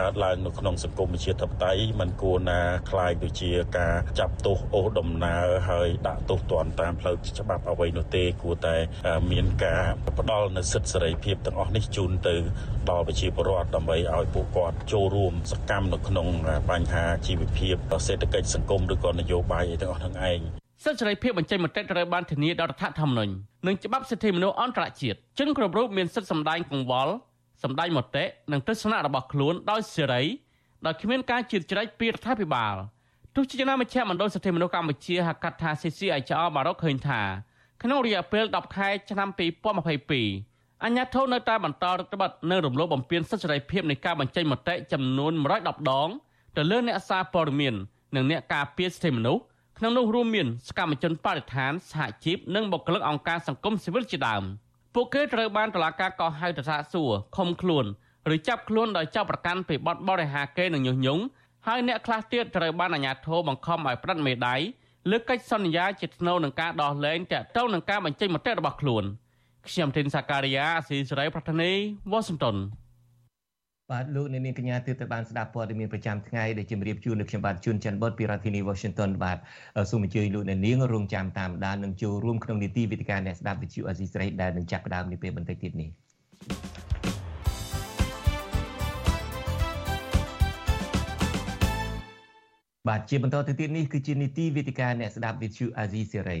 កើតឡើងនៅក្នុងសង្គមជាតិធិបតេយ្យมันគួរណាខ្លាយទៅជាការចាប់ទោសអូសដំណើរហើយដាក់ទោសទណ្ឌតាមផ្លូវច្បាប់អ្វីនោះទេគួរតែមានការផ្ដល់នូវសិទ្ធិសេរីភាពទាំងអស់នេះជូនទៅដល់ប្រជាពលរដ្ឋដើម្បីឲ្យពួកគាត់ចូលរួមសកម្មនៅក្នុងបញ្ហាជីវភាពសេដ្ឋកិច្ចសង្គមឬក៏នយោបាយអីទាំងអស់ហ្នឹងឯង សិទ្ធិសេរីភាពបញ្ចេញមតិត្រូវបានធានាដោយរដ្ឋធម្មនុញ្ញនិងច្បាប់សិទ្ធិមនុស្សអន្តរជាតិជនគ្រប់រូបមានសិទ្ធិសម្ដែងកង្វល់សម្ដែងមតិនិងទស្សនៈរបស់ខ្លួនដោយសេរីដោយគ្មានការជៀតជ្រែកពីរដ្ឋាភិបាលទោះជាយ៉ាងណាមជ្ឈមណ្ឌលសិទ្ធិមនុស្សកម្ពុជាហៅកាត់ថា CCIHR បានរកឃើញថាក្នុងរយៈពេល10ខែឆ្នាំ2022អញ្ញាធននៅតែបន្តរដ្ឋបတ်នៅរំលោភបំពានសិទ្ធិសេរីភាពនៃការបញ្ចេញមតិចំនួន110ដងទៅលើអ្នកសារព័ត៌មាននិងអ្នកការពារសិទ្ធិមនុស្ស ក្នុងនោះរួមមានសកម្មជនបរិស្ថានសហជីពនិងបុគ្គលិកអង្គការសង្គមស៊ីវិលជាដើមពួកគេត្រូវបានតុលាការកោះហៅទៅសាកសួរឃុំខ្លួនឬចាប់ខ្លួនដោយចាប់ប្រកាន់ពីបទបរិហាកេរនិងញុះញង់ហើយអ្នកខ្លះទៀតត្រូវបានអាជ្ញាធរបង្ខំឲ្យផ្តិតមេដៃលើកិច្ចសន្យាជាថ្នូវនឹងការដោះលែងតាក់ទងនឹងការបញ្ចេញមតិរបស់ខ្លួនខ្ញុំធីនសាការីយ៉ាអស៊ីសេរីប្រធានីវ៉ាស៊ីនតោន បាទលោកអ្នកនាងកញ្ញាទើបតែបានស្ដាប់ព័ត៌មានប្រចាំថ្ងៃដែលជម្រាបជូននៅខ្ញុំបាទជួនច័ន្ទបុតពីរដ្ឋធានី Washington បាទសូមអញ្ជើញលោកអ្នកនាងរងចាំតាមដាននិងចូលរួមក្នុងនីតិវិទ្យាអ្នកស្ដាប់វិទ្យុអេស៊ីស្រីដែលនឹងចាប់ផ្ដើមនាពេលបន្តិចទៀតនេះបាទជាបន្តទៅទៀតនេះគឺជានីតិវិទ្យាអ្នកស្ដាប់វិទ្យុអាស៊ីសេរី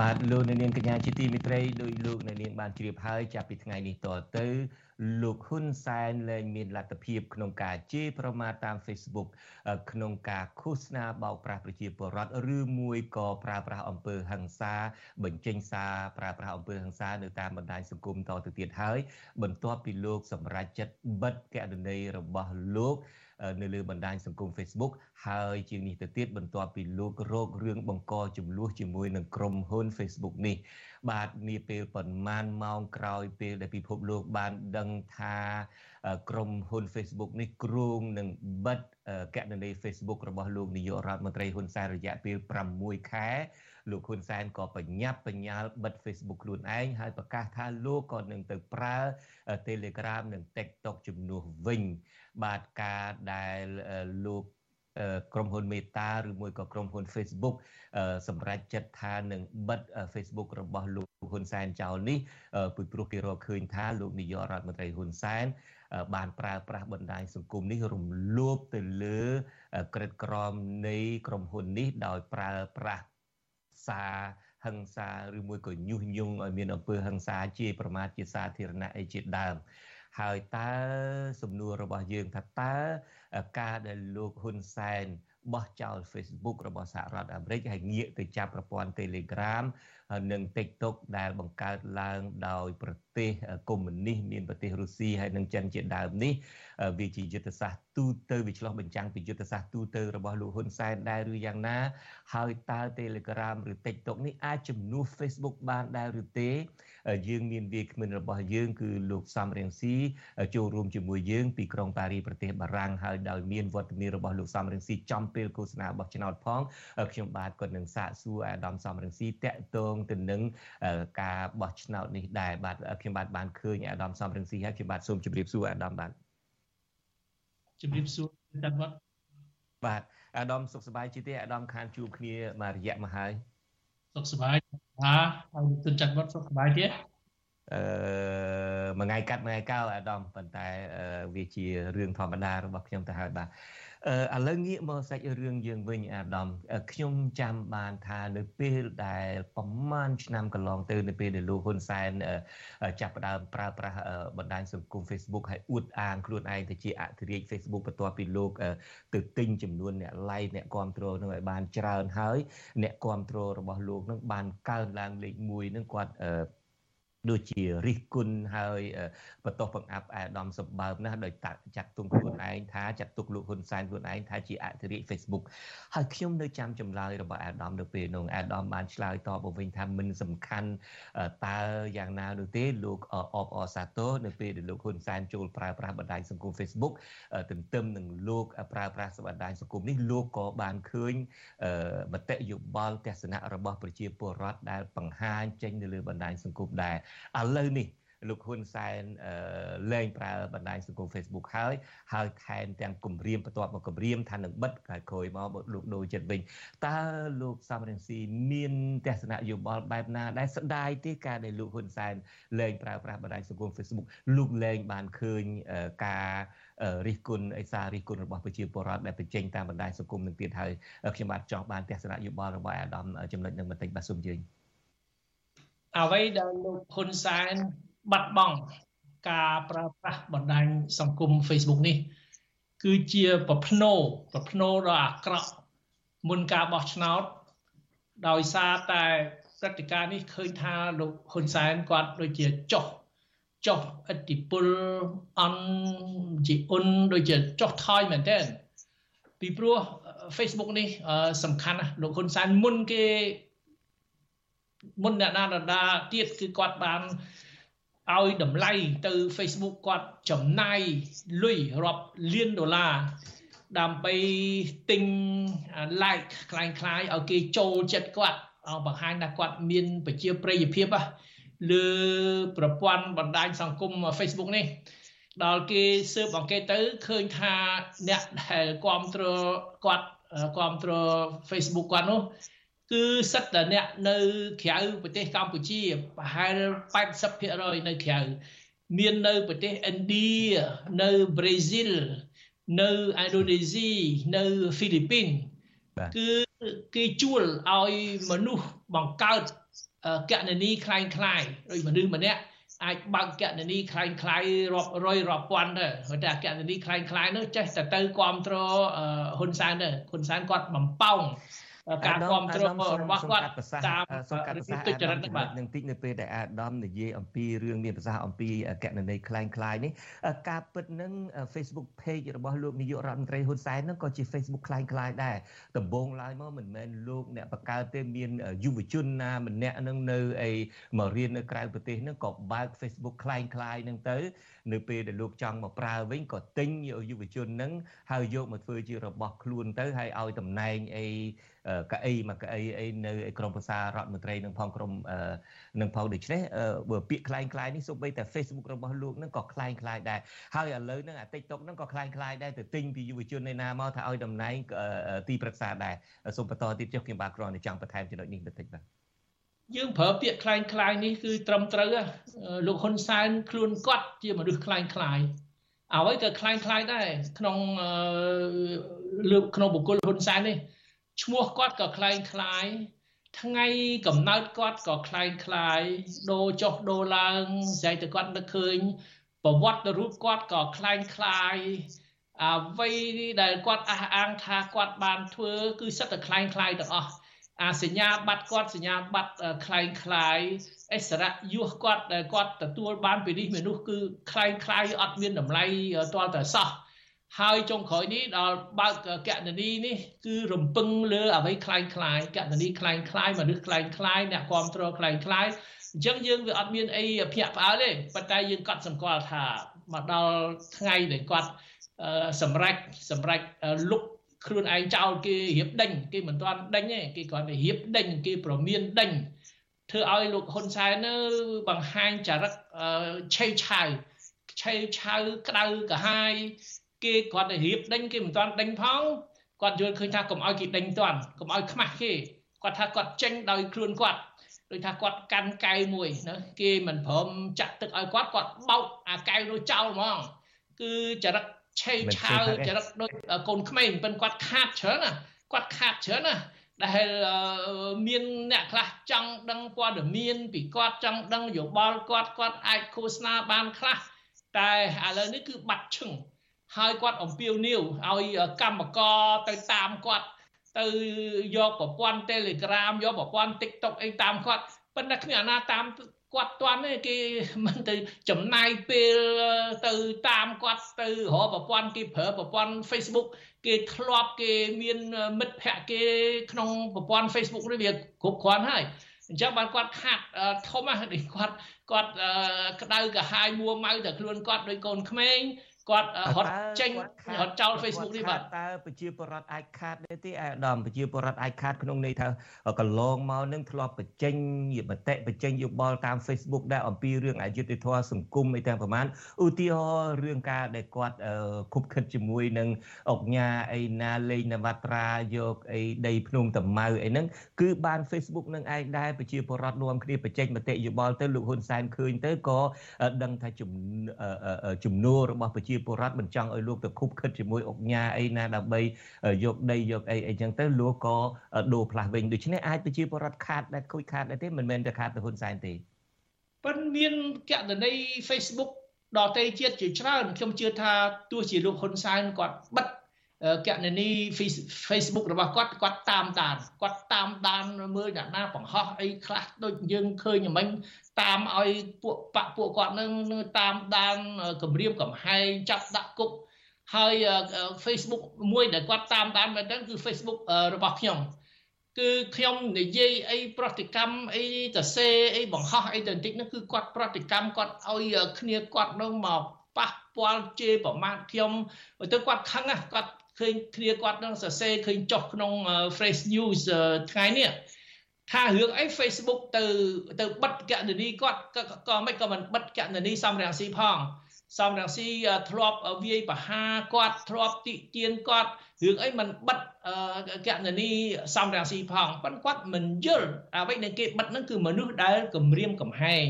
បាទលោកអ្នកនាងកញ្ញាជាទីមេត្រីដោយលោកអ្នកនាងបានជ្រាបហើយចាប់ពីថ្ងៃនេះតទៅលោកហ៊ុនសែនលែងមានលទ្ធភាពក្នុងការជេរប្រមាថតាម Facebook ក្នុងការឃោសនាបោកប្រាស់ប្រជាពលរដ្ឋឬមួយក៏ប្រើប្រាស់អំពើហិង្សា បញ្ចេញសារប្រើប្រាស់អំពើហិង្សានៅតាមបណ្ដាញសង្គមតទៅទៀតហើយបន្ទាប់ពីលោកសម្រេចចិត្តបិទកណន័យរបស់លោក នៅលើបណ្ដាញសង្គម Facebook ហើយជាងនេះទៅទៀតបន្ទាប់ពីលោករោគរឿងបង្កចំនួនជាមួយនឹងក្រុមហ៊ុន Facebook នេះ បាទនាពេលប្រមាណម៉ោងក្រោយពេលដែលពិភពលោកបានដឹងថាក្រុមហ៊ុន Facebook នេះគ្រោងនឹងបិទគណនី Facebook របស់លោកនាយករដ្ឋមន្ត្រីហ៊ុនសែនរយៈពេល6ខែលោកហ៊ុនសែនក៏បញ្ញាប់បញ្ញាល់បិទ Facebook ខ្លួនឯងហើយប្រកាសថាលោកក៏នឹងទៅប្រើ Telegram និង TikTok ជំនួសវិញបាទការដែលលោក ក្រុមហ៊ុន Meta ឬមួយក៏ក្រុមហ៊ុន Facebook សម្រាប់ចិត្តថានឹងបិទ Facebook របស់លោកហ៊ុនសែនចោលនេះពីព្រោះគេរកឃើញថាលោកនាយករដ្ឋមន្ត្រីហ៊ុនសែនបានប្រើប្រាស់បណ្ដាញសង្គមនេះរំលោភទៅលើក្រិតក្រមនៃក្រុមហ៊ុននេះដោយប្រើប្រាស់សារហិង្សាឬមួយក៏ញុះញង់ឲ្យមានអំពើហិង្សាជាប្រមាថជាសាធារណៈអីជាដើម ហើយតើសំណួររបស់យើងថាតើការដែលលោកហ៊ុនសែនបោះចោល Facebook របស់សហរដ្ឋអាមេរិកហើយងាកទៅចាប់ប្រព័ន្ធ Telegram និង TikTok ដែលបង្កើតឡើងដោយប្រទេសកុម្មុយនីសមានប្រទេសរុស្ស៊ីហើយនិងចិនជាដើមនេះវាជាយុទ្ធសាស្ត្រទូទៅវាឆ្លោះបញ្ចាំងពីយុទ្ធសាស្ត្រទូទៅរបស់លោកហ៊ុនសែនដែរឬយ៉ាងណា ហើយតើ Telegram ឬ TikTok នេះអាចជំនួស Facebook បានដែរឬទេយើងមានវាគ្មិនរបស់យើងគឺលោកសំរៀងស៊ីចូលរួមជាមួយយើងពីក្រុងប៉ារីប្រទេសបារាំងហើយដោយមានវត្តមានរបស់លោកសំរៀងស៊ីចំពេលឃោសនារបស់ឆ្នោតផងខ្ញុំបាទក៏នឹងសាកសួរអាដាមសំរៀងស៊ីតកតងទៅនឹងការបោះឆ្នោតនេះដែរបាទខ្ញុំបាទបានឃើញអាដាមសំរៀងស៊ីហើយខ្ញុំបាទសូមជម្រាបសួរអាដាមបាទជម្រាបសួរតាត់វត្តបាទអាដាមសុខសប្បាយជាទេអាដាមខានជួបគ្នាមួយរយៈមកហើយសុខសប្បាយបាទហើយទុនចាត់វត្តសុខសប្បាយទេអឺមួយថ្ងៃកាត់មួយថ្ងៃកោអាដាមប៉ុន្តែវាជារឿងធម្មតារបស់ខ្ញុំទៅហើយបាទ ឥឡូវងាកមកសាច់រឿងយើងវិញអាដាមខ្ញុំចាំបានថានៅពេលដែលប្រមាណឆ្នាំកន្លងទៅនៅពេលដែលលោកហ៊ុនសែនចាប់ផ្ដើមប្រើប្រាស់បណ្ដាញសង្គម Facebook ហើយអួតអាងខ្លួនឯងទៅជាអធិរាជ Facebook បន្ទាប់ពីលោកទៅទិញចំនួនអ្នក like អ្នកគ្រប់គ្រងនឹងឲ្យបានច្រើនហើយ អ្នកគ្រប់គ្រងរបស់លោកនឹងបានកើនឡើងលេខ1នឹងគាត់ ដូចជារិះគន់ហើយបន្ទាស់បង្អាប់អាដាមសម្បើមណាស់ដោយចាត់ទុកខ្លួនឯងថាចាត់ទុកលោកហ៊ុនសែនខ្លួនឯងថាជាអធិរាជ Facebook ហើយខ្ញុំនៅចាំចម្លើយរបស់អាដាមនៅពេលនោះអាដាមបានឆ្លើយតបមកវិញថាមិនសំខាន់តើយ៉ាងណានោះទេលោកអបអសាទរនៅពេលដែលលោកហ៊ុនសែនចូលប្រើប្រាស់បណ្ដាញសង្គម Facebook ទន្ទឹមនឹងលោកប្រើប្រាស់បណ្ដាញសង្គមនេះលោកក៏បានឃើញមតិយោបល់ទស្សនៈរបស់ប្រជាពលរដ្ឋដែលបង្ហាញចេញនៅលើបណ្ដាញសង្គមដែរឥឡូវនេះលោកហ៊ុនសែនលែងប្រើបណ្ដាញសង្គម Facebook ហើយហើយថែមទាំងគម្រាមបន្ទាប់មកគម្រាមថានឹងបិទក្រោយក្រោយមកលោកដូរចិត្តវិញតើលោកសំរងស៊ីមានទស្សនៈយោបល់បែបណាដែលស្ដាយទេការដែលលោកហ៊ុនសែនលែងប្រើប្រាស់បណ្ដាញសង្គម Facebook លោកលែងបានឃើញការរិះគន់អេសារិះគន់របស់ប្រជាពលរដ្ឋដែលបញ្ចេញតាមបណ្ដាញសង្គមនឹងទៀតហើយខ្ញុំបាទចង់បានទស្សនៈយោបល់របស់អាដាមចំណុចនឹងបន្តិចបាទសូមជឿ អ្វីដែលលោកហ៊ុនសែនបាត់បង់ការប្រើប្រាស់បណ្ដាញសង្គម Facebook នេះ គឺជាប្រភ្នោប្រភ្នោដ៏អាក្រក់មុនការបោះឆ្នោត ដោយសារតែព្រឹត្តិការណ៍នេះឃើញថាលោកហ៊ុនសែនគាត់ដូចជាចុះចុះអធិពលអន់ជាអ៊ុនដូចជាចុះថយមែនទែនពីព្រោះ Facebook នេះសំខាន់ណាស់លោកហ៊ុនសែនមុនគេ មុនអ្នកណាដដាទៀតគឺគាត់បានឲ្យតម្លៃទៅ Facebook គាត់ចំណាយលុយរាប់លានដុល្លារដើម្បីទិញ like คล้ายคล้ายឲ្យគេចូលចិត្តគាត់ឲ្យបង្ហាញថាគាត់មានប្រជាប្រិយភាពលើប្រព័ន្ធបណ្ដាញសង្គម Facebook នេះដល់គេស៊ើបអង្កេតទៅឃើញថាអ្នកដែលគ្រប់គ្រងគាត់គ្រប់គ្រង Facebook គាត់នោះ គឺសិតតែអ្នកនៅក្រៅប្រទេសកម្ពុជាប្រហែល80%នៅក្រៅមាននៅប្រទេសឥណ្ឌានៅប្រេស៊ីលនៅឥណ្ឌូនេស៊ីនៅហ្វីលីពីនគឺគេជួលឲ្យមនុស្សបង្កើតកណនីคล้ายคล้ายដោយមនុស្សម្នាក់អាចបើកកណនីคล้ายคล้ายរាប់រយរាប់ពាន់ទៅតែកណនីคล้ายคล้ายនោះចេះតែទៅគ្រប់គ្រងហ៊ុនសែនទៅហ៊ុនសែនគាត់បំពង ការគ្រប់គ្រងរបស់គាត់តាមសូមកាត់ប្រសាសន៍ទុច្ចរិតបាទនឹងតិចនៅពេលដែលអាដាមនិយាយអំពីរឿងមានប្រសាសន៍អំពីកណន័យคล้ายៗនេះការពិតនឹង Facebook page របស់លោកនាយករដ្ឋមន្ត្រីហ៊ុនសែននឹងក៏ជា Facebook คล้ายៗដែរដំបូងឡើយមកមិនមែនលោកអ្នកបង្កើតទេមានយុវជនណាម្នាក់នឹងនៅអីមករៀននៅក្រៅប្រទេសនឹងក៏បើក Facebook คล้ายៗនឹងទៅនៅពេលដែលលោកចង់មកប្រើវិញក៏ទិញយុវជននឹងហើយយកមកធ្វើជារបស់ខ្លួនទៅហើយឲ្យតំណែងអី កៅអីមកកៅអីអីនៅក្រមប្រសារដ្ឋមន្ត្រីនឹងផងក្រមនឹងផងដូច្នេះបើពាក្យคล้ายคล้ายនេះសូម្បីតែ Facebook របស់លោកនឹងក៏คล้ายคล้ายដែរហើយឥឡូវហ្នឹងអា TikTok ហ្នឹងក៏คล้ายคล้ายដែរទៅទិញពីយុវជននៅណាមកថាឲ្យតំណែងទីប្រឹក្សាដែរសូមបន្តទៀតចុះខ្ញុំបាទគ្រាន់តែចង់បន្ថែមចំណុចនេះបន្តិចបាទយើងប្រើពាក្យคล้ายคล้ายនេះគឺត្រឹមត្រូវលោកហ៊ុនសែนខ្លួនគាត់ជាមនុស្សคล้ายคล้ายអ្វីក៏คล้ายคล้ายដែរក្នុងលើក្នុងបុគ្គលហ៊ុនសែននេះ ឈ្មោះគាត់ក៏คล้ายคล้ายថ្ងៃកំណើតគាត់ក៏คล้ายคล้ายដូរចុះដូរឡើងស្អែកតែគាត់នឹកឃើញប្រវត្តិរូបគាត់ក៏คล้ายคล้ายអ្វីដែលគាត់អះអាងថាគាត់បានធ្វើគឺសិតតែคล้ายคล้ายទាំងអស់អាសញ្ញាបត្រគាត់សញ្ញាបត្រคล้ายคล้ายអិសរៈយុះគាត់ដែលគាត់ទទួលបានពីនេះមនុស្សគឺคล้ายคล้ายអត់មានតម្លៃទាល់តែសោះ ហើយចុងក្រោយនេះដល់បើកកណនីនេះគឺរំពឹងលើអ្វីคล้ายคล้ายកណនីคล้ายคล้ายមនុស្សคล้ายคล้ายអ្នកគ្រប់គ្រងคล้ายคล้ายអញ្ចឹងយើងវាអត់មានអីភ្ញាក់ផ្អើលទេប៉ុន្តែយើងកត់សម្គាល់ថាមកដល់ថ្ងៃដែលគាត់សម្រេចសម្រេចលុកខ្លួនឯងចោលគេរៀបដេញគេមិនទាន់ដេញទេគេគ្រាន់តែរៀបដេញគេប្រមានដេញធ្វើឲ្យលោកហ៊ុនសែននៅបង្ហាញចរិតឆេវឆាវឆេវឆាវក្តៅកាហាយ គេគាត់ទៅរៀបដេញគេមិនទាន់ដេញផងគាត់យល់ឃើញថាកុំឲ្យគេដេញទាន់កុំឲ្យខ្មាស់គេគាត់ថាគាត់ចេញដោយខ្លួនគាត់ដូចថាគាត់កាន់កែវមួយណាគេមិនព្រមចាក់ទឹកឲ្យគាត់គាត់បោកអាកែវនោះចោលហ្មងគឺចរិតឆេឆាវចរិតដូចកូនក្មេងប៉ុន្តែគាត់ខាតច្រើនណាគាត់ខាតច្រើនណាដែលមានអ្នកខ្លះចង់ដឹងព័ត៌មានពីគាត់ចង់ដឹងយោបល់គាត់គាត់អាចឃោសនាបានខ្លះតែឥឡូវនេះគឺបាត់ឈឹង ហើយគាត់អំពាវនាវឲ្យកម្មករទៅតាមគាត់ទៅយកប្រព័ន្ធ Telegram យកប្រព័ន្ធ TikTok អីតាមគាត់ប៉ុន្តែគ្មានអាណាតាមគាត់តាន់ទេគេមិនទៅចំណាយពេលទៅតាមគាត់ទៅរកប្រព័ន្ធគេប្រើប្រព័ន្ធ Facebook គេធ្លាប់គេមានមិត្តភ័ក្តិគេក្នុងប្រព័ន្ធ Facebook នេះវាគ្រប់គ្រាន់ហើយអញ្ចឹងបានគាត់ខាត់ធំហ្នឹងគាត់គាត់ក្តៅកាហាយមួម៉ៅតែខ្លួនគាត់ដោយកូនក្មេង គាត់រត់ចេញរត់ចោល Facebook នេះបាទតើប្រជាពលរដ្ឋអាចខាតទេទេអាដាមប្រជាពលរដ្ឋអាចខាតក្នុងន័យថាកន្លងមកនឹងធ្លាប់បញ្ចេញមតិបញ្ចេញយោបល់តាម Facebook ដែរអំពីរឿងអយុត្តិធម៌សង្គមអីទាំងប្រមាណឧទាហរណ៍រឿងការដែលគាត់ខុបខិតជាមួយនឹងអុកញ៉ាអីណាលេងនវត្រាយកអីដីភ្នំតាម៉ៅអីហ្នឹងគឺបាន Facebook នឹងឯងដែរប្រជាពលរដ្ឋរួមគ្នាបញ្ចេញមតិយោបល់ទៅលោកហ៊ុនសែនឃើញទៅក៏ដឹងថាជំនួរបស់ប្រជាប្រជាពលរដ្ឋមិនចង់ឲ្យលោកទៅខុបខិតជាមួយអុកញ៉ាអីណាដើម្បីយកដីយកអីអីចឹងទៅលោកក៏ដូរផ្លាស់វិញដូច្នេះអាចប្រជាពលរដ្ឋខាតដែរខូចខាតដែរទេមិនមែនតែខាតទៅហ៊ុនសែនទេប៉ុន្តែមានកណន័យ Facebook ដតេជាតិជាច្រើនខ្ញុំជឿថាទោះជាលោកហ៊ុនសែនគាត់បិទ កណនី Facebook របស់គាត់គាត់តាមដានគាត់តាមដានមើលអ្នកណាបង្ហោះអីខ្លះដូចយើងឃើញមិញតាមឲ្យពួកបពពួកគាត់នឹងតាមដានគម្រាមកំហែងចាប់ដាក់គុកហើយ Facebook មួយដែលគាត់តាមដានមែនតើគឺ Facebook របស់ខ្ញុំគឺខ្ញុំនិយាយអីប្រតិកម្មអីតសេអីបង្ហោះអីទៅបន្តិចនោះគឺគាត់ប្រតិកម្មគាត់ឲ្យគ្នាគាត់នឹងមកប៉ះពាល់ជេរប្រមាថខ្ញុំទៅគាត់ខឹងគាត់ ឃើញគ្នាគាត់នឹងសរសេរឃើញចុះក្នុង Fresh News ថ្ងៃនេះថារឿងអី Facebook ទៅទៅបិទកណនីគាត់ក៏មិនក៏មិនបិទកណនីសំរងស៊ីផងសំរងស៊ីធ្លាប់វាយបហាគាត់ធ្លាប់តិទៀនគាត់រឿងអីមិនបិទកណនីសំរងស៊ីផងប៉ុន្តែគាត់មិនយល់អ្វីដែលគេបិទហ្នឹងគឺមនុស្សដែលគម្រាមកំហែង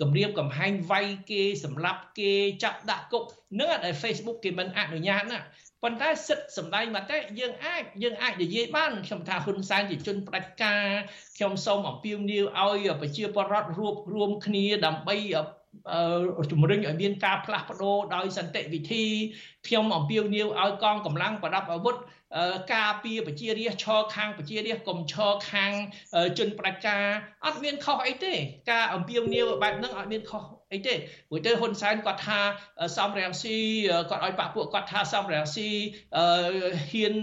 គម្រាមកំហែងវាយគេសម្លាប់គេចាប់ដាក់គុកនឹងដែល Facebook គេមិនអនុញ្ញាតណា ប៉ុន្តែសិទ្ធិសម្ដែងមតិយើងអាចយើងអាចនិយាយបានខ្ញុំថាហ៊ុនសែនជាជនផ្ដាច់ការខ្ញុំសូមអំពាវនាវឲ្យប្រជាពលរដ្ឋរួបរวมគ្នាដើម្បីជំរុញឲ្យមានការផ្លាស់ប្ដូរដោយសន្តិវិធីខ្ញុំអំពាវនាវឲ្យកងកម្លាំងប្រដាប់អាវុធការពារប្រជារាស្ត្រឈរខាងប្រជារាស្ត្រកុំឈរខាងជនផ្ដាច់ការអត់មានខុសអីទេ ការអំពាវនាវបែបហ្នឹងអត់មានខុស អីទេព្រោះទៅហ៊ុនសែនគាត់ថាសំរាំងស៊ីគាត់ឲ្យបាក់ពួកគាត់ថាសំរាំងស៊ីហ៊ាន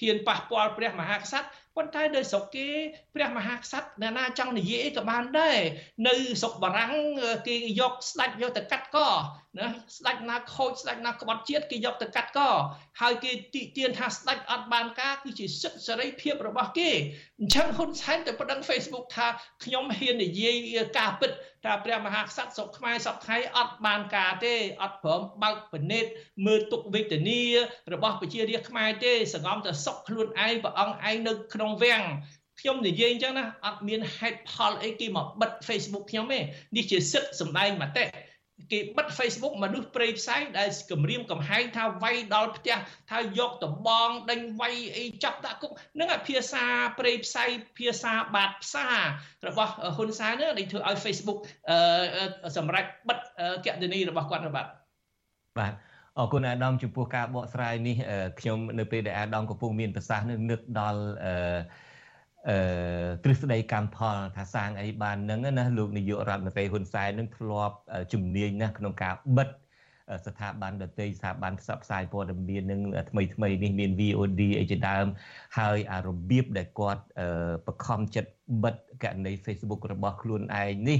ហ៊ានប៉ះពាល់ព្រះមហាក្សត្រប៉ុន្តែដោយស្រុកគេព្រះមហាក្សត្រអ្នកណាចង់និយាយក៏បានដែរនៅស្រុកបារាំងគេយកស្ដេចយកទៅកាត់កណាស្ដេចណាខូចស្ដេចណាក្បត់ជាតិគេយកទៅកាត់កហើយគេទីទានថាស្ដេចអត់បានការគឺជាសិទ្ធិសេរីភាពរបស់គេអញ្ចឹងហ៊ុនសែនទៅប្តឹង Facebook ថាខ្ញុំហ៊ាននិយាយការពិតថាព្រះមហាក្សត្រស្រុកខ្មែរសពថ្ងៃអត់បានការទេអត់ព្រមបើកពិនិត្យមើលទុកវេទនារបស់ប្រជារាស្ត្រខ្មែរទេសង្ងំទៅសុកខ្លួនឯងព្រះអង្គឯងនៅក្នុងវាំងខ្ញុំនិយាយអញ្ចឹងណាអត់មានហេតុផលអីគេមកបិទ Facebook ខ្ញុំទេនេះជាសិទ្ធិសម្ដែងមតិ គេបិទ Facebook មនុស្សព្រៃផ្សៃដែលគម្រាមកំហែងថាវាយដល់ផ្ទះថាយកតបងដេញវាយអីចាប់ដាក់គុកនឹងភាសាព្រៃផ្សៃភាសាបាតផ្សារបស់ហ៊ុនសែននេះធ្វើឲ្យ Facebook សម្រាប់បិទកណនីរបស់គាត់បាទបាទអរគុណអាដាមចំពោះការបកស្រាយនេះខ្ញុំនៅពេលដែលអាដាមកំពុងមានប្រសាសន៍នឹងនឹកដល់អឺ អឺទ្រឹស្ដីកម្មផលថាសាងអីបាននឹងណាលោកនាយករដ្ឋមន្ត្រីហ៊ុនសែននឹងធ្លាប់ជំនាញណាក្នុងការបិទស្ថាប័នដទៃស្ថាប័នផ្សព្វផ្សាយព័ត៌មាននឹងថ្មីថ្មីនេះមាន VOD អីជាដើម ហើយអារបៀបដែលគាត់បខំចិត្តបិទករណី Facebook របស់ខ្លួនឯងនេះ